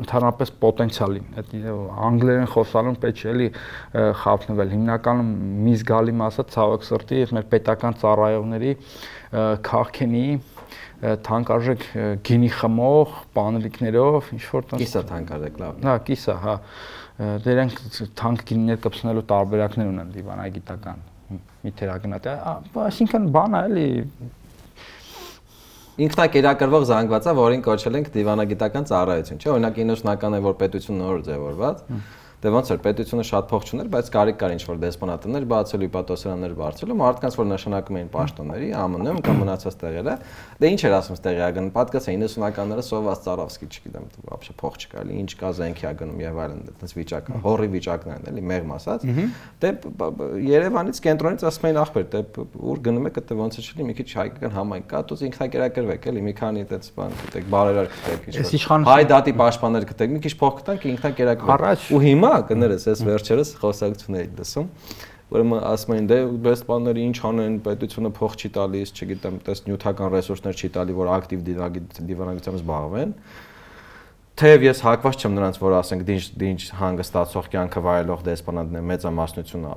ընդհանրապես պոտենցիալին այդ անգլերեն խոսալուն պետք չէ էլի խափնվել հիմնականում մի զգալի մասը ցավոք սրտի մեր պետական ծառայողների քաղքենի թանկարժեք գինի խմող պանելիկներով ինչ որ տես Կիսա թանկարժեք, լավ։ Հա, կիսա, հա։ Դրանք թանկ գինիներ կպցնելու տարբերակներ ունեն դիվանագիտական մի թերագնահատի, այսինքն բան է էլի ինքնակերակրվող զանգվածա, որին կոչել ենք դիվանագիտական ծառայություն, չէ՞, օրինակ ինոշնական է որ պետություն նոր ձևորված, դե ոնց էր պետությունը շատ փող չուներ, բայց կարիք կար ինչ-որ դեսպանատներ բացելու, իպատոսարաններ բարձելու, մարդկանց որ նշանակում էին պաշտոնների ԱՄՆ-ում կամ մնացած տեղերը, դե ինչ էր ասում ստեղի ագն, պատկաս է 90-ականները սոված Ծարավսկի, չգիտեմ, вообще փող չկա, էլի ինչ կա զենքի ագնում եւ այլն, այդպես վիճակ, հորի վիճակներն էլի, մեղմ ասած։ Դե Երևանից կենտրոնից ասում էին ախպեր, դե ուր գնում եք, դե ոնց է չլի, մի քիչ հայկական համայնք կա, դուք ինքնակերակրվեք, էլի մի քանի այդպես բան գտեք, բարերար գտեք, հայ դատի պաշտպաններ գտեք, մի քիչ փող գտանք, ինքնակերակրվեք։ Ու հիմա հիմա կներես, ես վերջերս խոսակցություն էի լսում ուրեմն ասում են դե բես բաները ինչ անեն, պետությունը փող չի տալիս, չգիտեմ, տես նյութական ռեսուրսներ չի տալի, որ ակտիվ դիվանագիտությամբ զբաղվեն։ Թեև ես հակված չեմ նրանց, որ ասենք դինչ դինչ հանգստացող կյանքը վայելող դեսպանատն է մեծամասնությունը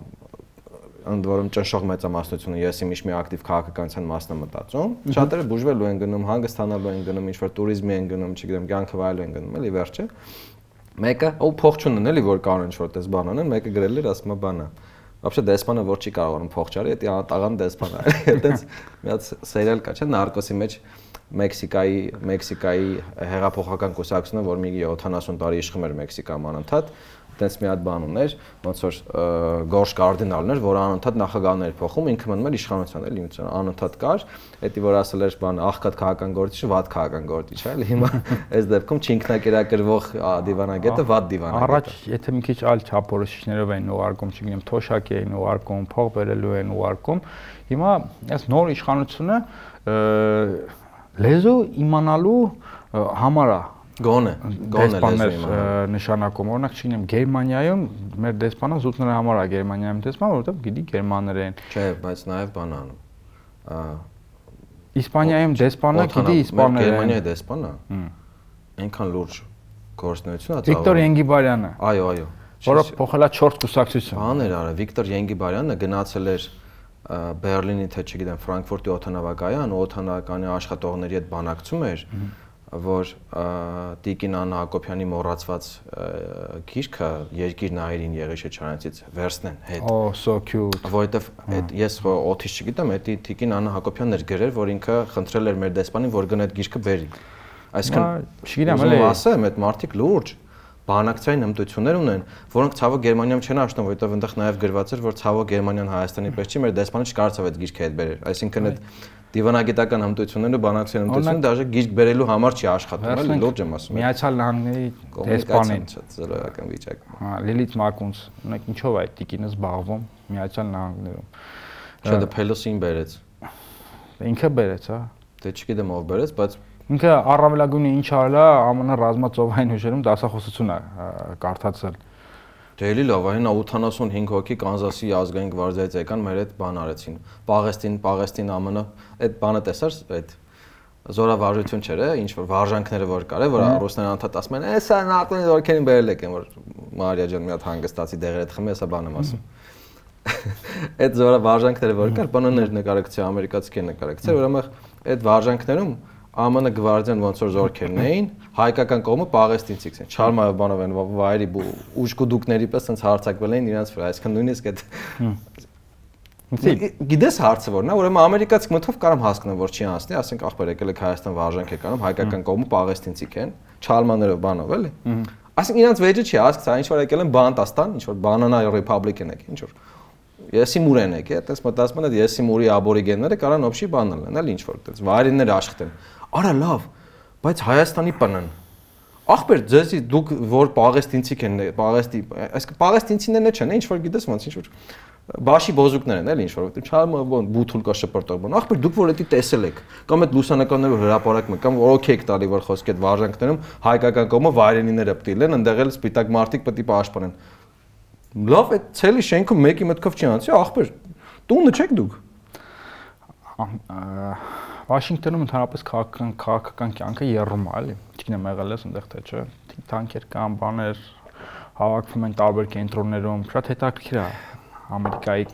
ընդ որում ճնշող մեծամասնությունը ես իմ ինչ-մի ակտիվ քաղաքականության մասն եմ մտածում։ Շատերը բուժվելու են գնում, հանգստանալու են գնում, ինչ որ туриզմի են գնում, չգիտեմ, կյանքը վայելելու են գնում, էլի վերջը։ Մեկը ով փող չունեն էլի որ կարող ինչ որ տես բան անեն, մեկը գրել էր ասում է բանը։ Вообще դեսպանը որ չի կարողանում փող չարի, դա տաղան դեսպան է։ Այդտենց մի հատ սերիալ կա, չէ՞, նարկոսի մեջ Մեքսիկայի Մեքսիկայի հեղափոխական կուսակցությունը, որ մի 70 տարի իշխում էր Մեքսիկայում անընդհատ, տենց մի հատ բան ուներ, ոնց որ գորշ կարդինալներ, որ անընդհատ նախագահներ փոխում, ինքը մնում էր իշխանության, էլի ինձ անընդհատ կար, էդի որ ասել էր բան աղքատ քաղաքական գործիչը վատ քաղաքական գործիչ էլի հիմա այս դեպքում չինքնակերակրվող դիվանագետը վատ դիվանագետ Առաջ եթե մի քիչ այլ չափորոշիչներով էին ուղարկում, չգիտեմ, թոշակի էին ուղարկում, փող բերելու էին ուղարկում, հիմա այս նոր իշխանությունը լեզու իմանալու համար է Գոնե, գոնե լեզու նշանակում։ Օրինակ, չգիտեմ, Գերմանիայում մեր դեսպանը զուտ նրա համար է Գերմանիայում դեսպան, որովհետև գիտի գերմաներեն։ Չէ, բայց նաև բան անում։ Իսպանիայում դեսպանը գիտի իսպաներեն։ Գերմանիայի դեսպանը։ Այնքան լուրջ գործնություն է։ Վիկտոր Ենգիբարյանը։ Այո, այո։ Որը փոխելա 4 կուսակցություն։ Բան էր արա, Վիկտոր Ենգիբարյանը գնացել էր Բերլինի թե չգիտեմ Ֆրանկֆուրտի օթանավակայան, օթանավականի աշխատողների հետ բանակցում էր, որ Տիկին Աննա Հակոբյանի մոռացված գիրքը երկիր նայերին Եղիշե Չարանցից վերցնեն հետ։ Oh, so cute։ Որովհետև այդ ես օթից չգիտեմ, դա Տիկին Աննա Հակոբյանն էր գրել, որ ինքը խնդրել էր մեր դեսպանին, որ գնա այդ գիրքը բերի։ Այսինքն, չգիտեմ, էլի ասեմ, այդ մարդիկ լուրջ բանակցային հմտություններ ունեն, որոնք ցավոք Գերմանիայում չեն աշտում, որովհետև այնտեղ նաև գրված էր, որ ցավոք Գերմանիան Հայաստանի պես չի, մեր դեսպանը չկարծավ այդ գիրքը հետ բերել։ Այսինքն այդ դիվանագիտական հմտությունները, բանակցային հմտությունները դաժե գիրք բերելու համար չի աշխատում, էլի լուրջ եմ ասում։ Միացյալ Նահանգների դեսպանին զրոյական վիճակ։ Հա, Լիլիթ Մակունց, ունեք ինչով այդ տիկինը զբաղվում Միացյալ Նահանգներում։ Չէ, դա Փելոսին բերեց։ Ինքը բերեց, հա։ Դե չգիտեմ ով բերեց, բայց ինքը առավելագույնը ինչ է ԱՄՆ ռազմածովային ուժերում դասախոսություն է կարդացել։ Դե էլի լավ, այնա 85 հոգի Կանզասի ազգային գվարդիայից եկան, մեր այդ բան արեցին։ Պաղեստին, Պաղեստին ԱՄՆ, այդ բանը տեսար, այդ զորավարժություն չէր, ինչ որ վարժանքները որ կար, որ ռուսներն անդադ ասում են, «Էսա նատոնի զորքերին բերել եք», որ Մարիա ջան մի հատ հանգստացի դեղերդ խմի, հեսա բան եմ ասում։ Այդ զորավարժանքները որ կար, բանաներ նկարակցի, ամերիկացի նկարակցի, ուրեմն այդ վարժանքներում ԱՄՆ գվարդիան ոնց որ զորքերն էին, հայկական կողմը պաղեստինցիք են։ Չարմայով բանով են վայրի ուժկուդուկների պես sense հարցակվել են իրancs վրա, այսինքն նույնիսկ այդ Գիտես հարցը որն է, ուրեմն ամերիկացի մտով կարամ հասկանամ, որ չի անցնի, ասենք ախպեր եկել եք Հայաստան վարժանք եք անում, հայկական կողմը պաղեստինցիք են, չարմաներով բանով էլի։ Այսինքն իրանց վեճը չի հասկացա, ինչ որ եկել են Բանտաստան, ինչ որ Banana Republican եք, ինչ որ Եսի մուրեն եք, այդպես մտածում են, եսի մուրի աբորիգենները կարան օբշի բանալ են, էլի ինչ որ այդպես վայրիններ աշխատեն արա լավ, բայց Հայաստանի պնն Ախպեր, ձեզի դուք որ Պաղեստինցիք են, Պաղեստի, այսինքն Պաղեստինցիներն չեն, ինչ որ գիտես ոնց ինչ որ բաշի բոզուկներ են, էլի ինչ որ չարմը ոնց բութուլ կա շպրտող բան։ Ախպեր դուք որ դա տեսել եք, կամ այդ լուսանկարները հրապարակում եք, կամ օքեյ եք տալի որ խոսքի այդ վարժանքներում հայկական կողմը վայրենիները պետք են, ընդեղ էլ սպիտակ մարտիկ պետք է պաշտպանեն։ Լավ, այդ ցելի շենքը մեկի մտքով չի անցի, ախպեր։ Տունը չեք դուք։ Վաշինգտոնում ընդհանրապես քաղաքական քաղաքական կյանքը երրում է, էլի։ Չգիտեմ եղել ես այնտեղ թե չէ։ Թանկեր կան, բաներ հավաքվում են տարբեր կենտրոններում, շատ հետաքրքիր է Ամերիկայի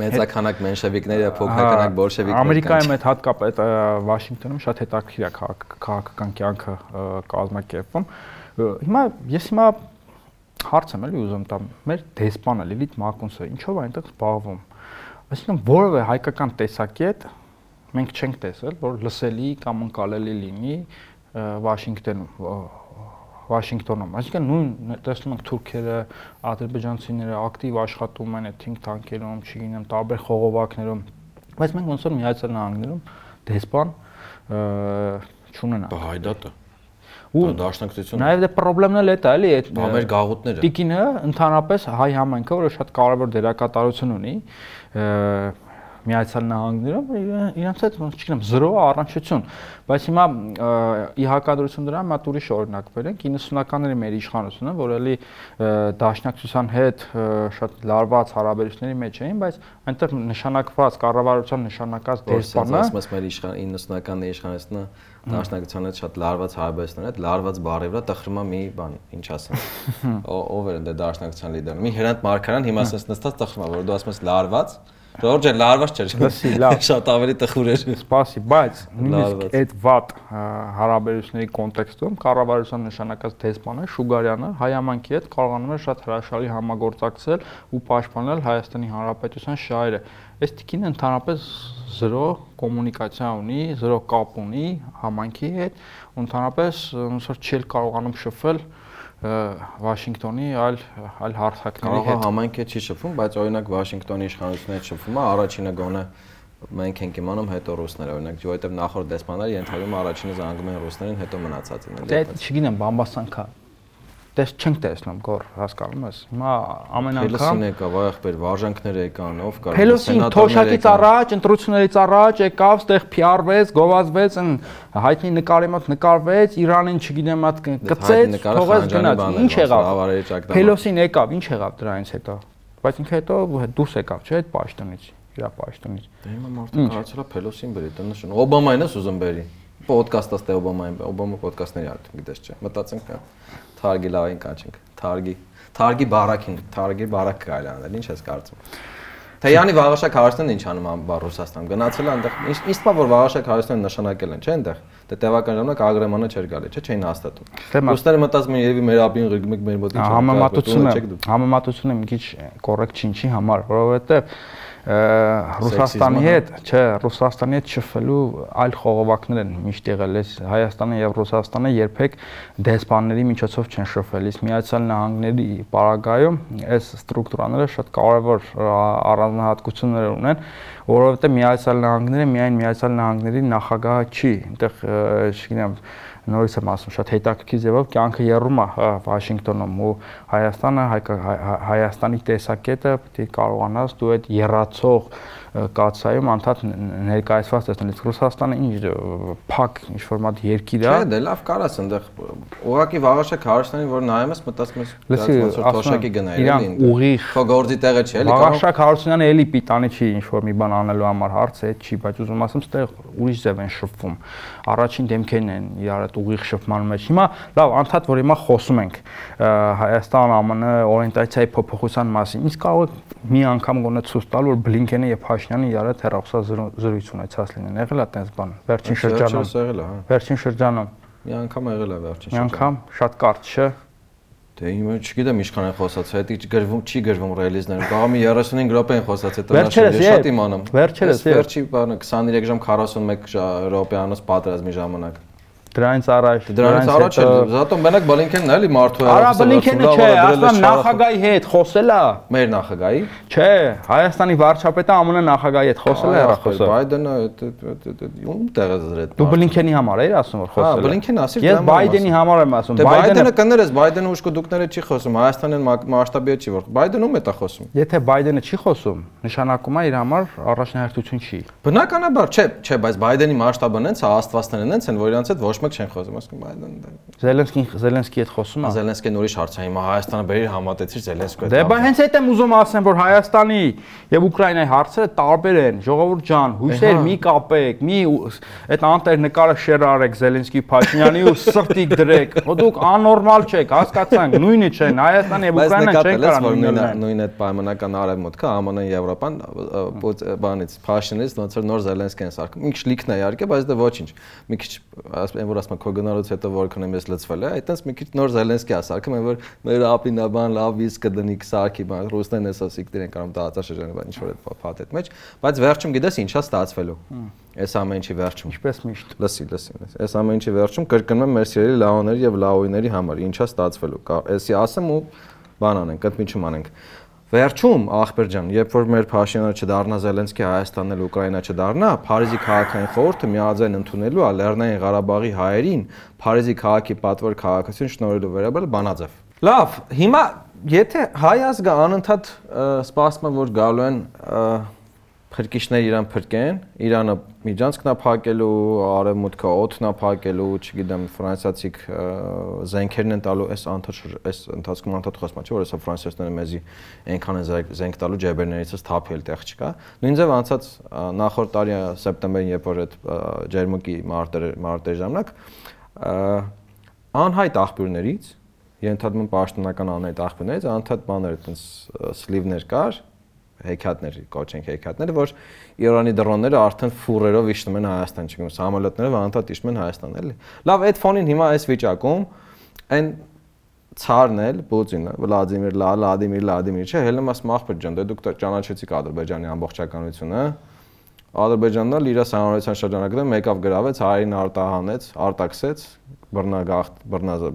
մեծականակ մենշևիկները, փոքրականակ բոլշևիկները։ Ամերիկայում այդ հատկապես Վաշինգտոնում շատ հետաքրքիր է քաղաքական կյանքը կազմակերպվում։ Հիմա ես հիմա հարց եմ էլի ուզում տամ։ Մեր դեսպանը Լիլիթ Մակունսը ինչով է այնտեղ զբաղվում։ Այսինքն որևէ հայկական տեսակետ մենք չենք տեսել, որ լսելի կամ ընկալելի լինի Վաշինգտոնում Վաշինգտոնում։ Այսինքն նույն տեսնում ենք թուրքերը, ադրբեջանցիները ակտիվ աշխատում են այդ think tank-երում, չգիտեմ, տարբեր խողովակներում, բայց մենք ոնց որ Միացյալ Նահանգներում դեսպան չունենանք։ Բա հայդատը ու դաշնակցությունը նաև դե խնդրեմն էլ է դա էլի այդ մեր գաղութները տիկինը ընդհանրապես հայ համայնքը, որը շատ կարևոր դերակատարություն ունի, Միացյալ Նահանգներում իրancs հետ ոնց չգիտեմ 0 առնչություն, բայց հիմա ի հակադրություն դրա մատ ուրիշ օրինակ բերենք 90-ականների մեր իշխանությունը, որ էլի դաշնակցության հետ շատ լարված հարաբերությունների մեջ էին, բայց այնտեղ նշանակված կառավարության նշանակած դեսպանը ասում ես մեր իշխան 90-ականների իշխանությունը դաշնակցության հետ շատ լարված հարաբերություններ, այդ լարված բառի վրա տխրում է մի բան, ինչ ասեմ։ Ով էր դե դաշնակցության լիդերը։ Մի Հրանտ Մարկարյան հիմա ասես նստած տխրում է, որ դու ասում ես լարված, Ժորժը լարված չէր։ Լսի, լավ։ Շատ ավելի տխուր էր։ Սպասի, բայց նույնիսկ այդ վատ հարաբերությունների կոնտեքստում կառավարության նշանակած դեսպանը Շուգարյանը հայամանքի հետ կարողանում էր շատ հրաշալի համագործակցել ու պաշտպանել Հայաստանի Հանրապետության շահերը։ Այս տիկինը ընդհանրապես 0 կոմունիկացիա ունի, 0 կապ ունի համանքի հետ, ընդհանրապես ոնց որ չի կարողանում շփվել Վաշինգտոնի այլ այլ հարթակների հետ։ համայնքը չի շփվում, բայց օրինակ Վաշինգտոնի իշխանությունը հետ շփվում է, առաջինը գոնե մենք ենք իմանում հետո ռուսները օրինակ, որովհետև նախորդ դեսպանները ենթադրում առաջինը զանգում են ռուսներին, հետո մնացածին։ Դե չգիտեմ, բամբասան կա տես չենք տեսնում գոր հասկանում ես հիմա ամեն անգամ Փելոսին եկավ աղբեր վարժանքներ եկան ով կար Փելոսին թոշակից առաջ ընտրություններից առաջ եկավ ստեղ փիարվեց գովազվեց են հայտնի նկարի մոտ նկարվեց Իրանին չգիտեմ at կծեց թողեց գնաց ինչ եղավ Փելոսին եկավ ինչ եղավ դրանից հետո բայց ինքը հետո դուրս եկավ չէ այդ պաշտոնից իր պաշտոնից Դե հիմա մարդը կարծել է Փելոսին բերի տնշն Օբամային էս ուզում բերի պոդկաստ աստե Օբամային Օբամա պոդկաստների արդ գիտես չէ մտածենք կա Թարգի լավին կանչենք։ Թարգի։ Թարգի բարակին, թարգի բարակ կարելի անել, ինչ ես կարծում։ Թեյանի Վաղաշակ Հարստեն ինչ անում ա Ռուսաստան։ Գնացել է այնտեղ։ Իսկ պա որ Վաղաշակ Հարստեն նշանակել են, չէ՞ այնտեղ։ Դե տևական ժամանակ Ագրեմանը չէր գալի, չէ՞ չէին հաստատում։ Ռուսները մտածում են երևի մեր ապին ռիգմիկ մեր մոտ ինչ։ Համեմատությունը, համեմատությունը մի քիչ կոռեկտ չի ինչի համար, որովհետեւ Ռուսաստանի հետ, չէ, Ռուսաստանի հետ շփվելու այլ խողովակներ են միշտ եղել։ Այս Հայաստանը եւ Ռուսաստանը երբեք դեսպանների միջոցով չեն շփվել։ Իսկ Միացյալ Նահանգների պարագայում այս ստրուկտուրաները շատ կարևոր առանձնահատկություններ ունեն, որովհետեւ Միացյալ Նահանգները միայն Միացյալ Նահանգների նախագահը չի, այնտեղ, չգիտեմ, նորից եմ ասում, շատ հետաքրքիր ձևով կյանքը երում է Վաշինգտոնում ու Հայաստանը Հայաստանի տեսակետը պետք է կարողանաս դու այդ երացող կացայում անդադ ներկայացված տեսնել։ Իսկ Ռուսաստանը ինչ փակ ինչ որ մատ երկիր է։ Չէ, դե լավ կարաս այնտեղ ուղակի Վաղաշակ Հարությունյանին որ նայում ես մտածում ես ոնց որ թոշակի գնայր էլի։ Ուղիղ։ Քո գործի տեղը չի էլի։ Վաղաշակ Հարությունյանը էլի պիտանի չի ինչ որ մի բան անելու համար հարցը այդ չի, բայց ուզում ասեմ, ստեղ ուրիշ ձև են շփվում։ Առաջին դեմքերն են իրար այդ ուղիղ շփման մեջ։ Հիմա լավ, անդադ որ հիմա խոսում ենք Հայաստան ԱՄՆ օրենտացիայի փոփոխության մասին։ Ինչ կարող է մի անգամ գոնե ցույց տալ, որ Բլինքենը եւ Փաշինյանը իրար հետ հեռախոսազրույց ունեցած լինեն։ Եղել է այդպես բան։ Վերջին շրջանում։ Եղել է, հա։ Վերջին շրջանում։ Մի անգամ եղել է վերջին շրջանում։ Մի անգամ շատ կարճ չէ։ Դե հիմա չգիտեմ ինչքան են խոսած, հետի գրվում չի գրվում ռելիզներում։ Կարող մի 35 րոպե են խոսած, հետո նա շատ իմանամ։ Վերջերս, վերջի բանը 23 ժամ 41 րոպեանոց պատրաստի ժամանակ։ Դրանից առաջ դրանից առաջ էլ զատո մենակ Բլինքենն էլի մարդու է Արա Բլինքենը չէ, ասում նախագահի հետ խոսել է։ Մեր նախագահի։ Չէ, Հայաստանի վարչապետը ԱՄՆ նախագահի հետ խոսել է հեռախոսը։ Բայդենը ում տեղը զրեց։ Դու Բլինքենի համար էիր ասում որ խոսել։ Հա, Բլինքենը ասիր դրա համար։ Ես Բայդենի համար եմ ասում։ Դե Բայդենը կներես, Բայդենը ուշ կդուկները չի խոսում, Հայաստանին մասշտաբի չի որ։ Բայդենը ում է տա խոսում։ Եթե Բայդենը չի խոսում, նշանակում է իր համար առաջնահերթություն չի։ Բնականաբար, չէ, չէ, բայց Բայդենի մասշտաբը նենց է, աստվածները նենց են, որ իրանց հետ ոչ մեկ չեն խոսում, ասում Բայդեն։ Զելենսկին Զելենսկի հետ խոսում է։ Զելենսկին ուրիշ հարց է, հիմա Հայաստանը բերի համատեցիր Զելենսկու հետ։ Դե բա հենց այդ եմ ուզում ասեմ, որ Հայաստանի եւ Ուկրաինայի հարցերը տարբեր են։ Ժողովուրդ ջան, հույսեր մի կապեք, մի այդ անտեր նկարը շեր արեք Զելենսկի Փաշինյանի ու սրտի դրեք։ Հո դուք աննորմալ չեք, հասկացանք, նույնը չեն։ Հայաստանը եւ Ուկրաինան չեն կարող նույն այդ պայմանական արևմուտքը ԱՄՆ-ն Եվրոպան բանից Փաշինից ոնց որ նոր Զելենսկին սարքում։ Ինչ լիքն է իհարկե, բայց դա ոչինչ։ Մի քիչ որ ասում քո գնալուց հետո որքան եմ ես լծվել է, այտենց մի քիչ նոր Զելենսկի ասարկում եմ որ մեր ապինաբան լավ վիզ կդնի սարքի բան ռուսներն էս ասիկ դրեն կարող տարածաշրջանը բան ինչ որ այդ փաթեթ մեջ, բայց վերջում գիտես ինչա ստացվելու։ այս ամեն ինչի վերջում։ Ինչպես միշտ։ Լսի, լսի, լսի։ Այս ամեն ինչի վերջում կրկնում եմ մեր սիրելի լաոների եւ լաոյների համար, ինչա ստացվելու։ Էսի ասեմ ու բան անենք, կդմիջում անենք։ Վերջում ախպեր ջան, երբ որ մեր Փաշինյանը չդառնա Զելենսկի Հայաստանն էլ Ուկրաինա չդառնա, Փարիզի քաղաքային խորհուրդը միաձայն ընդունելու է Լեռնային Ղարաբաղի հայերին Փարիզի քաղաքի պատվոր քաղաքացիություն շնորհելու վերաբերել բանաձև։ Լավ, հիմա եթե հայ ազգը անընդհատ սպասում է որ գալու են փրկիչներ իրան փրկեն, Իրանը միջանցքն է փակելու, արևմուտքը օդն է փակելու, չգիտեմ, ֆրանսիացիք զենքերն են տալու, այս անդադ այս ընթացքում անդադ խոսում չէ, որ հեսա ֆրանսիացիները մեզի այնքան են զենք տալու ջեբերներիցս թափել տեղ չկա։ Նույնիսկ անցած նախորդ տարի սեպտեմբերին, երբ որ այդ ջերմուկի մարտեր մարտեր ժամանակ անհայտ աղբյուրներից ենթադրում պաշտոնական անհայտ աղբյուրներից անհայտ բաներ այդպես սլիվներ կար հեքիաթներ կոչենք հեքիաթները, որ Իրանի դրոնները արդեն ֆուրերով իջնում են Հայաստան, չգիտեմ, համալոտները վանտատ իջնում են Հայաստան, էլի։ Լավ, այդ ֆոնին հիմա այս վիճակում այն ցարն էլ Պուտինը, Վլադիմիր Վլադիմիր Վլադիմիրը, հելը մաս մախբեր ջան, դե դուք ճանաչեցիք Ադրբեջանի ամբողջականությունը։ Ադրբեջանն էլ իր համանրության շրջանակում մեկավ գրավեց, հայերին արտահանեց, արտաքսեց, բռնագախտ,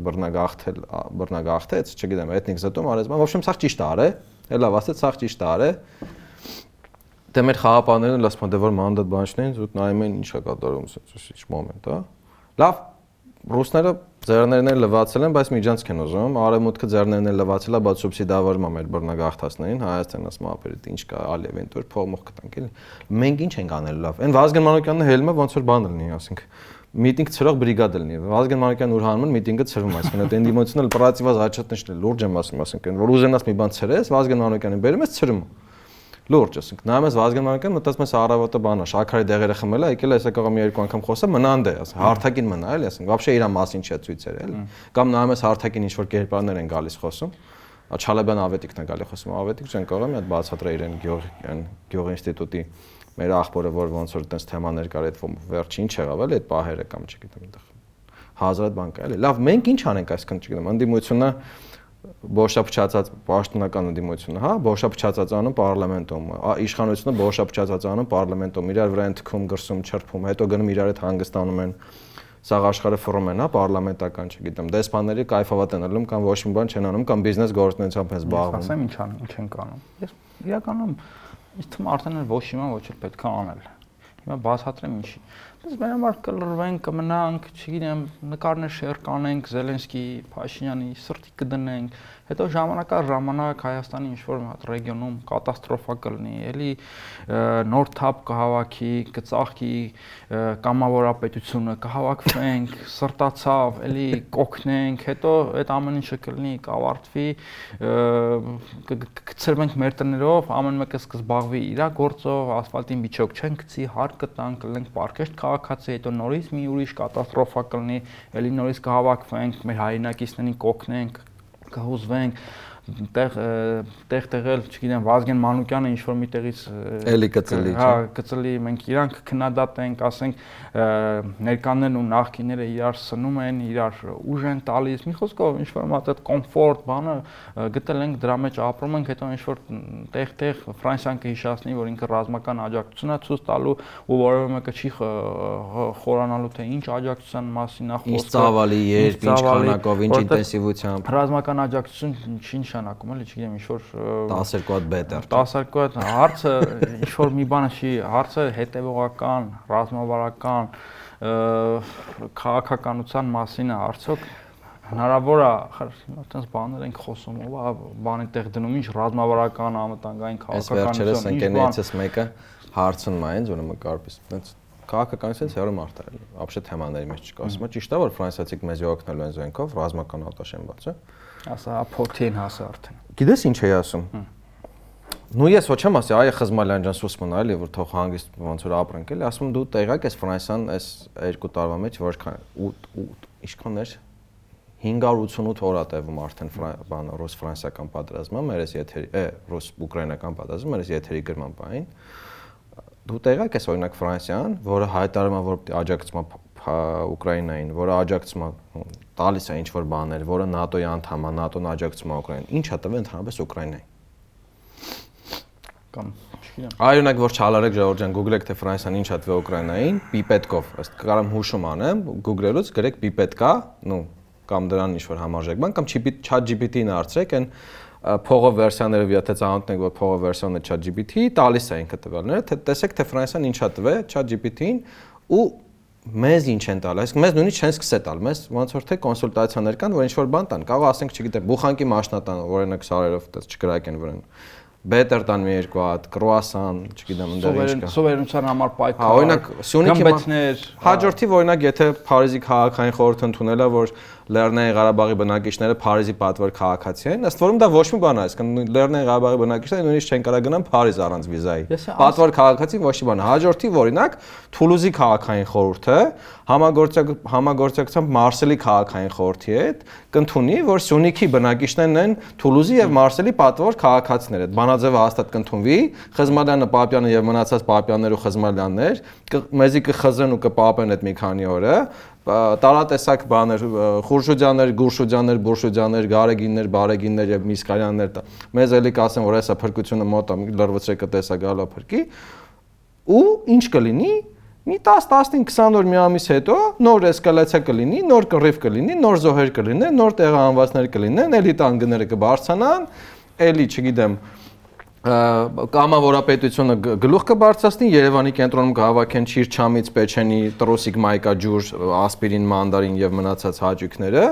բռնագախտել, բռնագախտեց, չգիտեմ, էթնիկ զտում արեց, բան, ոբշեմ սա ճիշտ է արել Էլ լավ, ասած սաղ ճիշտ է արել։ Դե մեր խաղապաններն էլ ասում են, դե որ մանդատ բանջներին զուտ նայում են ինչա կատարում, ասած ինչ մոմենտ, հա։ Լավ, ռուսները ձեռներն են լվացել են, բայց միջանցք են ուզում։ Արևմուտքը ձեռներն են լվացել, բայց սուբսիդավորում է մեր բռնագաղթացներին, Հայաստանն ասում ապերիտ ինչ կա, ալևին դուր փողմող կտանք էլի։ Մենք ինչ ենք անելու լավ։ Այն Վազգեն Մանուկյանն հելում է ոնց որ բան լինի, ասենք միտինգ ցրող բրիգադ լինի։ Վազգեն Մանուկյան Ուրհանումն միտինգը ցրվում է, այսինքն այդ էնդիմոցիոնալ պրոակտիվազ հաճատնիշն է լուրջ եմ ասում, ասենք, որ ուզենաս մի բան ցրես, Վազգեն Մանուկյանին բերում ես ցրում։ Լուրջ, ասենք, նայում ես Վազգեն Մանուկյան, մտածում ես առավոտը բանա, շաքարի դեղերը խմել է, եկել է հեսա կողը մի երկու անգամ խոսա, մնանդ է, ասենք, հարթակին մնա, էլի, ասենք, բաբշե իր մասին չի ցույց էր, էլի։ Կամ նայում ես հարթակին ինչ որ կերպարներ են գալիս խոսում։ Չալեբյան Ավետիկն է գալի խոսում, Ավետիկ չեն կարող մի հատ բացատրել իրեն գյուղ գյուղ ինստիտուտի մեր աղբորը որ ոնց որ այդպես թեմաներ կար այդ վերջին չեղավ էլի այդ պահերը կամ չգիտեմ այդտեղ հազարդ բան կա էլի լավ մենք ինչ անենք այսքան չգիտեմ ընդդիմությունը բոշապչացած պաշտոնական ընդդիմությունը, հա, բոշապչացած անում պարլամենտում, իշխանությունը բոշապչացած անում պարլամենտում, իրար վրա են թքում, գրսում, չրփում, հետո գնում իրար հետ հանգստանում են սաղ աշխարհը ֆորում են, հա, պարլամենտական, չգիտեմ, դեսպանների կայֆավատ են ալում կամ ոչ մի բան չեն անում կամ բիզնես գործունեությամբ են զբաղվում։ Ասեմ ինչ անում, ինչ են կանում։ Ես իրականում Իսկ թվում արդեն ոչ հիմա ոչ էլ պետք է անել։ Հիմա բացատրեմ ինչի։ Բայց մեր համար կլրվենք, կմնանք, չգիտեմ, նկարներ շեյր կանենք Զելենսկի, Փաշինյանի, սրտի կդնենք, հետո ժամանակ առ ժամանակ Հայաստանի ինչ որ հատ ռեգիոնում կատաստրոֆա կլինի, էլի նոր թափ կհավաքի, կծաղկի կամավորապետությունը, կհավաքվենք, սրտացավ, էլի կոկնենք, հետո այդ ամեն ինչը կլինի, կավարտվի, կցրվենք մեր տներով, ամեն մեկը սկզբաղվի իր գործով, ասֆալտին միջոք չեն գցի, հարկ կտանք, կլենք պարկեշտ քաղաքացի, հետո նորից մի ուրիշ կատաստրոֆա կլինի, էլի նորից կհավաքվենք, մեր հայրենակիցներին կոկնենք, կհուզվենք տեղ տեղ տեղել, չգիտեմ, Վազգեն Մանուկյանը ինչ որ միտեղից էլի կծլի, հա, կծլի, մենք իրանք քննադատենք, ասենք ներկաներն ու նախկինները իրար սնում են, իրար ուժ են տալիս, մի խոսքով ինչ որ մատ այդ կոմֆորտ բանը գտել ենք դրա մեջ ապրում ենք, հետո ինչ որ տեղ-տեղ Ֆրանսիան կհիշացնի, որ ինքը ռազմական աջակցություն է ցույց տալու ու որևէ մեկը չի խորանալու թե ինչ աջակցության մասին է խոսքը։ Ինչ ծավալի երբ, ինչ քանակով, ինչ ինտենսիվությամբ։ Ռազմական աջակցություն ինչ նշանակում էլի, չգիտեմ, ինչ որ 12 հատ բետեր։ 12 հատ հարցը ինչ որ մի բանը չի, հարցը հետևողական, ռազմավարական, քաղաքականության մասին է, արդյոք հնարավոր է, այդպես բաներ ենք խոսում, ով բանի տեղ դնում, ինչ ռազմավարական, անվտանգային քաղաքականություն։ Այս վերջերս ընկերներիցս մեկը հարցնում է ինձ, ուրեմն կարպես այդպես քաղաքականությունից հեռու մարդ է, ապշե թեմաների մեջ չկա։ Ասում է ճիշտ է, որ ֆրանսիացիք մեզ օգնելու են զենքով, ռազմական արտաշենված է։ Ասա փոթին հասա արդեն։ Գիտես ինչ էի ասում։ Նու ես ոչ եմ ասի, այ Խզմալյան ջան սուսման այլ եւ որ թող հանգիստ ոնց որ ապրենք էլի, ասում դու տեղակ ես Ֆրանսիան այս երկու տարվա մեջ որքան ինչքան էր 588 օր է տևում արդեն բան ռուս-ֆրանսիական պատերազմը, մեր էս եթերի, է, ռուս-ուկրաինական պատերազմը, մեր էս եթերի գրման բային։ Դու տեղակ ես օրինակ Ֆրանսիան, որը հայտարարում է, որ աջակցում է Ուկրաինային, որը աջակցում է տալիս է ինչ որ բաներ, որը ՆԱՏՕ-ի անդամ է, ՆԱՏՕ-ն աջակցում է Ուկրաինային։ Ինչ է տվել ընդհանրապես Ուկրաինային։ Կամ Չգիտեմ։ Այօնակ որ չալարեք ջան, Google-եք թե Ֆրանսիան ինչ հատվե Ուկրաինային, պիպետկով, ըստ կարամ հուշում անեմ, Google-ելուց գրեք պիպետկա, նու կամ դրան ինչ որ համարժեք բան կամ ChatGPT-ին հարցրեք, այն փողով վերսիաները եթե ծանոթ եք որ փողով վերսիոնը ChatGPT տալիս է ինքը տվյալները, թե տեսեք թե Ֆրանսիան ինչա տվե ChatGPT-ին ու մեզ ինչ են տալ, այսինքն մեզ նույնիսկ չեն սկսե տալ, մեզ ոնց որ թե կոնսուլտացիաներ կան, որ ինչ որ բան տան, կարող ասենք, չգիտեմ, բուխանքի մաշնատան, օրինակ սարերով դες չկրակեն վրան բետեր տան մի երկու հատ, կրուասան, չգիտեմ, ընդեր ինչ կա։ Սովերենության համար պայքար։ Հա, օրինակ Սյունիքի գմբեթներ, հաջորդի օրինակ եթե Փարիզի քաղաքային խորհուրդ ընդունել է, որ Լեռնային Ղարաբաղի բնակիչները Փարիզի պատվեր քաղաքացի են, ըստ որում դա ոչ մի բան է, այսինքն Լեռնային Ղարաբաղի բնակիչները նույնիսկ չեն կարող գնան Փարիզ առանց վիզայի։ Պատվեր քաղաքացի ոչ մի բան Հաջորդի օրինակ Թուլուզի քաղաքային խորհուրդը համագործակ համագործակցությամբ Մարսելի քաղաքային խորհրդի հետ կընդունի, որ Սյունիքի բնակիչներն են Թուլուզի եւ Մարսելի պատվոր քաղաքացիները։ Բանաձևը հաստատ կընդունվի, Խզմալյանը, Պապյանը եւ մնացած Պապյաններ ու Խզմալյաններ մեզի կխզեն ու կպապեն այդ մի քանի օրը տարատեսակ բաներ, խուրշուջաներ, գուրշուջաներ, բուրշուջաներ, գարեգիններ, բարեգիններ եւ միսկարյաններ։ Մեզ էլի կասեն, որ հեսա փրկությունը մոտ է, լրվեցրեք կտեսա գալա փրկի։ Ու ինչ կլինի, մի 10-15-20 օր մի ամիս հետո նոր էսկալացիա կլինի, նոր կռիվ կլինի, նոր զոհեր կլինեն, նոր տեղահանվածներ կլինեն, էլի տանգները կբարձրանան, էլի, չգիտեմ, կամավորապետությունը գլուխ կբարձրացնի Երևանի կենտրոնում կհավաքեն Չիրչամից, Պեչենի, Տրոսիկ, Մայկա ջուր, ասպիրին, մանդարին եւ մնացած հաճույքները,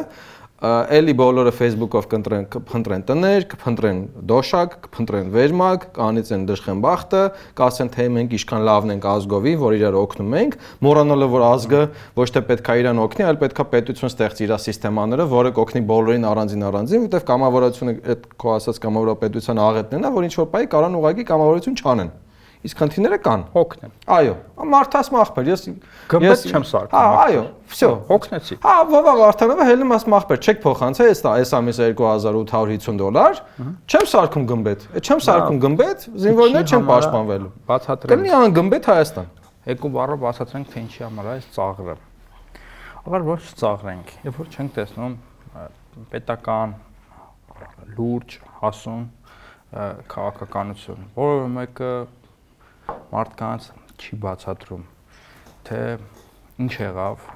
էլի բոլորը Facebook-ով կընտրեն, կփնտրեն տներ, կփնտրեն դոշակ, կփնտրեն վերմակ, կանիցեն դժխեն բախտը, կասեն թե մենք ինչքան լավն ենք ազգովի, որ իրար օգնում ենք, մոռանալը որ ազգը ոչ թե պետքա իրան օգնի, այլ պետքա պետություն ստեղծի իր համակարգները, որը կօգնի բոլորին առանձին առանձին, որտեղ կամավորությունը այդ քո ասած կամավորապետության աղետներն է, որ ինչ որ բայ կարան ուղակի կամավորություն չանեն իսկ խնդիրները կան։ Հոգն է։ Այո, մարդը ասում ախպեր, ես ես չեմ սարքում։ Հա, այո, վсё, հոգնեցի։ Հա, ովավ Վարդանովը հելնում ասում ախպեր, չեք փոխանցա, ես այս ամիսը 2850 դոլար, չեմ սարքում գմբեթ։ Չեմ սարքում գմբեթ, զինվորներ չեմ պաշտպանվելու։ Բացատրեմ։ Կլինի ան գմբեթ Հայաստան։ Երկու բառը բացատրենք, թե ինչի համար է այս ծաղրը։ Ավար ոչ ծաղրենք, երբ որ չենք տեսնում պետական լուրջ հասուն քաղաքականություն, որը մեկը մարդկանց չի բացատրում, թե ինչ եղավ,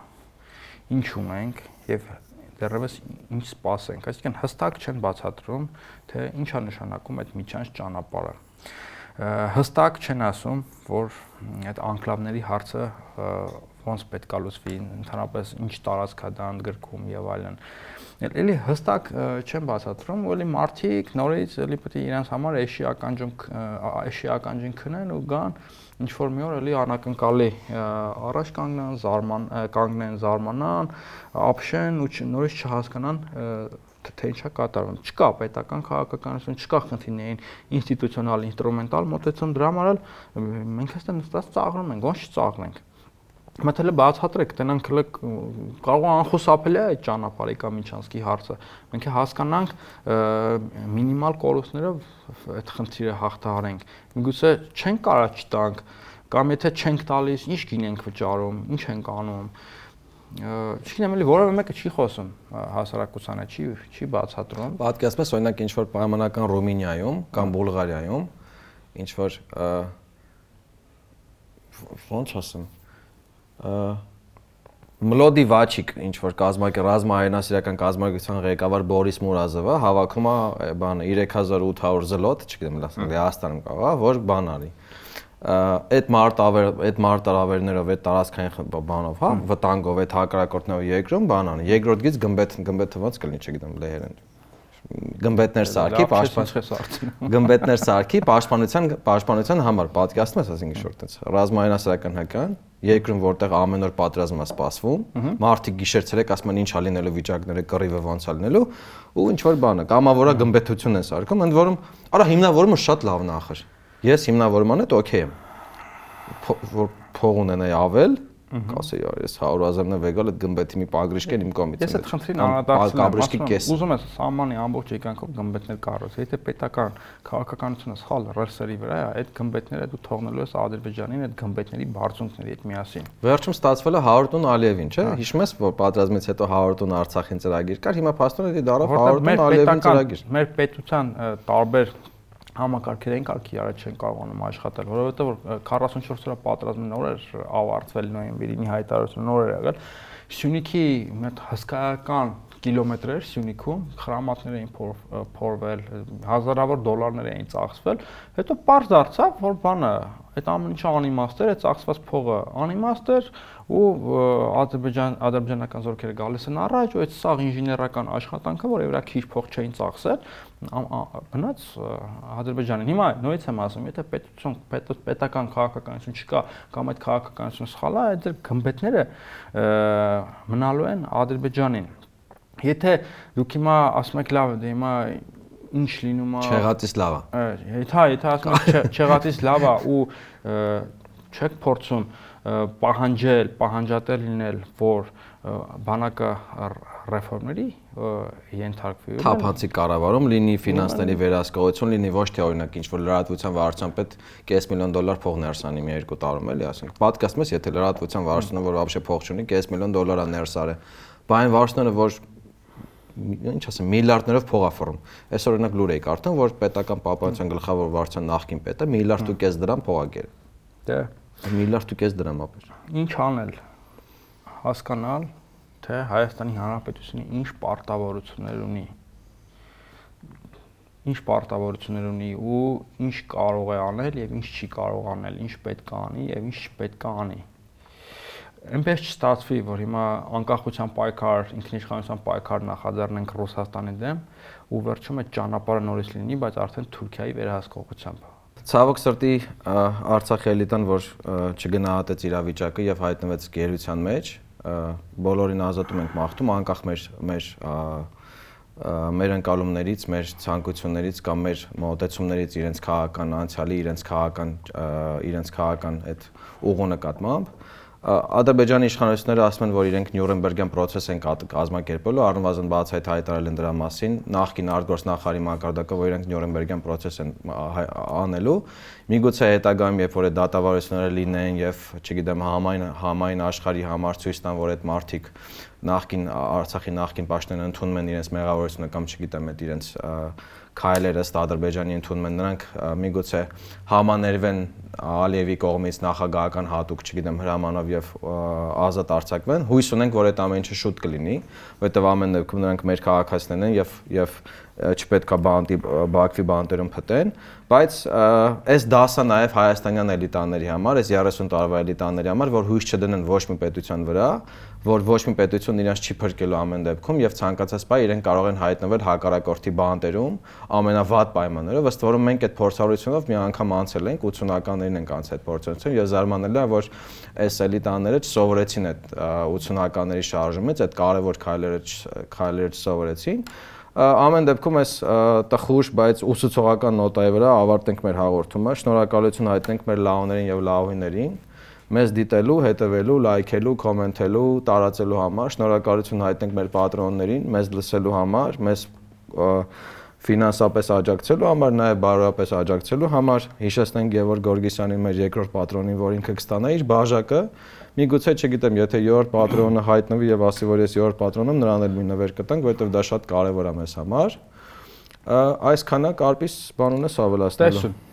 ինչ ունենք եւ դեռևս ինչ սպասենք։ Այսինքն հստակ չեն բացատրում, թե ինչ է նշանակում այդ միջանց ճանապարհը հստակ չեն ասում, որ այդ անկլավների հարցը ոնց պետք է լուծվի, ընդհանրապես ինչ տարածք է դա ընդգրկում եւ այլն։ Էլի հստակ չեն բացատրում, ու էլի մարդիկ նորից էլի պետք է իրենց համար էշի ականջում էշի ականջին քնեն ու գան ինչ որ մի օր էլի անակնկալի առաջ կանգնան, զարման կանգնեն, զարմանան, ապշեն ու նորից չհասկանան թե ինչա կատարվում։ Չկա պետական քաղաքականություն, չկա խնդիրներին ինստիտուցիոնալ, ինստրումենտալ մոտեցում դրա համար մենք այստեղ նստած ծաղրում ենք, ոնց չծաղրենք մտել է բացատրեք, տենանք հələ կարող է անխուսափելի է այդ ճանապարհի կամ Միչանսկի հարցը։ Մենք հասկանանք մինիմալ կորուստներով այդ խնդիրը հաղթահարենք։ Միգուցե չենք կարա չտանք կամ եթե չենք տալիս, ինչ գին ենք վճարում, ինչ ենք անում։ Չգիտեմ, էլի որևէ մեկը չի խոսում հասարակությանը, չի չի բացատրում։ Պատկերացնում ես օրինակ ինչ որ պայմանական Ռումինիայում կամ Բուլղարիայում ինչ որ ոնց ասեմ Մլոդի Վաչիկ ինչ որ կազմակերպ ռազմահայրենասիրական կազմակերպության ղեկավար Բորիս Մուրազովը հավաքում է բանը 3800 զլոտ, չգիտեմ Լեհաստանում կարող է, որ բան արի այդ մարտավեր այդ մարտարավերներով այդ տարածքային բանով, հա, վտանգով այդ հակարակորտնով երկրում բան անի։ Երկրորդ գից գմբեթ գմբեթը ոնց կլինի, չգիտեմ, լեհերեն գմբեթներ սարքի պաշտպան գմբեթներ սարքի պաշտպանության պաշտպանության համար պատկասնում ես ասենք ինչ-որ տենց ռազմայնասիրական հական երկրում որտեղ ամեն օր պատերազմ է սպասվում մարդիկ գիշեր-ցերեկ ասում են ինչ ա լինելու վիճակները կռիվը ոնց ա լինելու ու ինչ որ բանը կամավորա գմբեթություն են սարքում ընդ որում արա հիմնավորումը շատ լավն է ախր ես հիմնավորման հետ օքեյ եմ որ փող ունենայի ավել կասեի այ ես 100.000-ն է վեգալ այդ գմբեթի մի պագրիշկ են իմ կողմից։ Ես այդ խնդրին անդրադարձնում եմ, ուզում ես սահմանի ամբողջ եկանքով գմբեթներ կառուցել, եթե պետական քաղաքականությունը սխալ ռեսերի վրա է, այդ գմբեթները դու թողնելու ես Ադրբեջանին այդ գմբեթների բարձունքների հետ միասին։ Վերջում ստացվել է 100 տոն Ալիևին, չէ՞։ Հիշում ես, որ պատերազմից հետո 100 տոն Արցախին ծրագիր կար, հիմա փաստորեն դա դարավ 100 տոն Ալիևին ծրագիր։ Մեր պետության տարբեր համակարգեր են կարգի առաջ չեն կարողանում աշխատել, որովհետեւ որ 44 օրը պատրաստում նոր էր ավարտվել նոյեմբերին հայտարարությունը նոր էր եղել։ Սյունիքի մի հսկայական կիլոմետրեր Սյունիքում խրամատներ էին փորվել, հազարավոր դոլարներ էին ծախսվել, հետո པարզ դարձավ, որ բանը այդ ամեն ինչը անիմաստ էր, այդ ծախսված փողը անիմաստ էր ու Ադրբեջան ադրբեջանական զորքերը գալիս են առաջ ու այդ սաղ ինժեներական աշխատանքը, որի վրա քիչ փող չէին ծախսել, գնաց Ադրբեջանին։ Հիմա նույնից եմ ասում, եթե պետություն պետական քաղաքականություն չկա կամ այդ քաղաքականությունը սխալ է, այդ ձեր գմբեթները մնալու են Ադրբեջանին Եթե դուք հիմա ասում եք լավ է, դե հիմա ինչ լինում է։ Չեղածից լավ է։ Եթե հա, եթե ասում եք չեղածից լավ է ու չեք փորձում պահանջել, պահանջատեր լինել, որ բանակը ռեֆորմերի ենթարկվի։ Թափանցի կառավարում լինի, ֆինանսների վերահսկողություն լինի, ոչ թե օրինակ ինչ որ լրատվության վարչության պետ կես միլիոն դոլար փող ներսանի մի երկու տարում էլի, ասենք։ Պատկասում ես, եթե լրատվության վարչությունը որ բավարշե փող չունի, կես միլիոն դոլարա ներսար է։ Բայց այն վարչությունը որ ինչ ասեմ, միլիարդներով փող է ֆռում։ Այսօր օրինակ լուր էի կարդում, որ պետական պապանցիան գլխավոր վարչության նախկին պետը միլիարդ ու կես դրամ փող գերել։ Դե միլիարդ ու կես դրամ ապեր։ Ինչ անել։ Հասկանալ, թե Հայաստանի Հանրապետությունը ինչ պարտավորություններ ունի ինչ պարտավորություններ ունի ու ինչ կարող է անել եւ ինչ չի կարող անել, ինչ պետք է անի եւ ինչ չպետք է անի այնպես չստացվի, որ հիմա անկախության պայքար, ինքնիշխանության պայքար նախաձեռնենք Ռուսաստանի դեմ ու վերջում այդ ճանապարհը նորից լինի, բայց արդեն Թուրքիայի վերահսկողությամբ։ Ցավոք սրտի Արցախի էլիտան, որ չգնահատեց իրավիճակը եւ հայտնվեց գերության մեջ, բոլորին ազատում ենք մաղթում, անկախ մեր մեր մեր ընկալումներից, մեր ցանկություններից կամ մեր մոտեցումներից իրենց քաղաքական անցյալի, իրենց քաղաքական իրենց քաղաքական այդ ուղու նկատմամբ Ադրբեջանի իշխանությունները ասում են, որ իրենք Նյուրնբերգյան process են կազմակերպելու, առնվազն բացահայտ հայտարարել են դրա մասին, նախկին արտգործնախարարի մակարդակը, որ իրենք Նյուրնբերգյան process են անելու։ Միգուցե հետագայում, երբ որ այդ դատավարությունները լինեն եւ, չգիտեմ, համայն համայն աշխարհի համար ցույց տան, որ այդ մարտիկ նախկին Արցախի նախկին պաշտոնը ընդունում են իրենց մեղավորությունը կամ չգիտեմ, այդ իրենց քայլերը ըստ Ադրբեջանի ընդունում են նրանք միգուցե համաներվեն Ալիևի կողմից նախագահական հատուկ, չգիտեմ, հրամանով եւ ազատ արձակվեն։ Հույս ունենք, որ այդ ամեն ինչը շուտ կլինի, որովհետեւ ամեն դեպքում նրանք մեր քաղաքացիներն են եւ եւ չպետքա բանտի Բաքվի բանտերում փտեն, բայց այս դասը նաև հայաստանյան էլիտաների համար, այս 30 տարվա էլիտաների համար, որ հույս չդնեն ոչ մի պետության վրա, որ ոչ մի պետություն իրancs չի փրկելու ամեն դեպքում եւ ցանկացած բայ իրեն կարող են հայտնվել հակառակորդի բանտերում ամենավատ պայմաններով, ըստ որում մենք այդ փորձառությունով մի անգամ անցել ենք 80-ականներին ենք անցել այդ փորձառություն եւ զարմանալի է որ այս էլիտաները չսովորեցին այդ 80-ականների շարժումից, այդ կարևոր քայլերը քայլերը չսովորեցին ամեն դեպքում այս տխուր, բայց ուսուցողական նոտայի վրա ավարտենք մեր հաղորդումը։ Շնորհակալություն հայտնենք մեր լավներին եւ լավույներին մեզ դիտելու, հետևելու, լայքելու, կոմենտելու, տարածելու համար։ Շնորհակալություն հայտնենք մեր պատրոններին, մեզ լսելու համար, մեզ ֆինանսապես աջակցելու համար, նաև բարոյապես աջակցելու համար հիշեցնենք Գևորգ Գորգիսյանին մեր երկրորդ պատրոնին, որ ինքը կստանա իր բաժակը Միգուցե չգիտեմ, եթե 7-րդ պատրոնը հայտնվի եւ ասի, որ ես 7-րդ պատրոնում նրան էլ մի նվեր կտանք, որովհետեւ դա շատ կարեւոր է մեզ համար։ Այս քանակ արպիս բան ունես ավելացնելու։ Տեսություն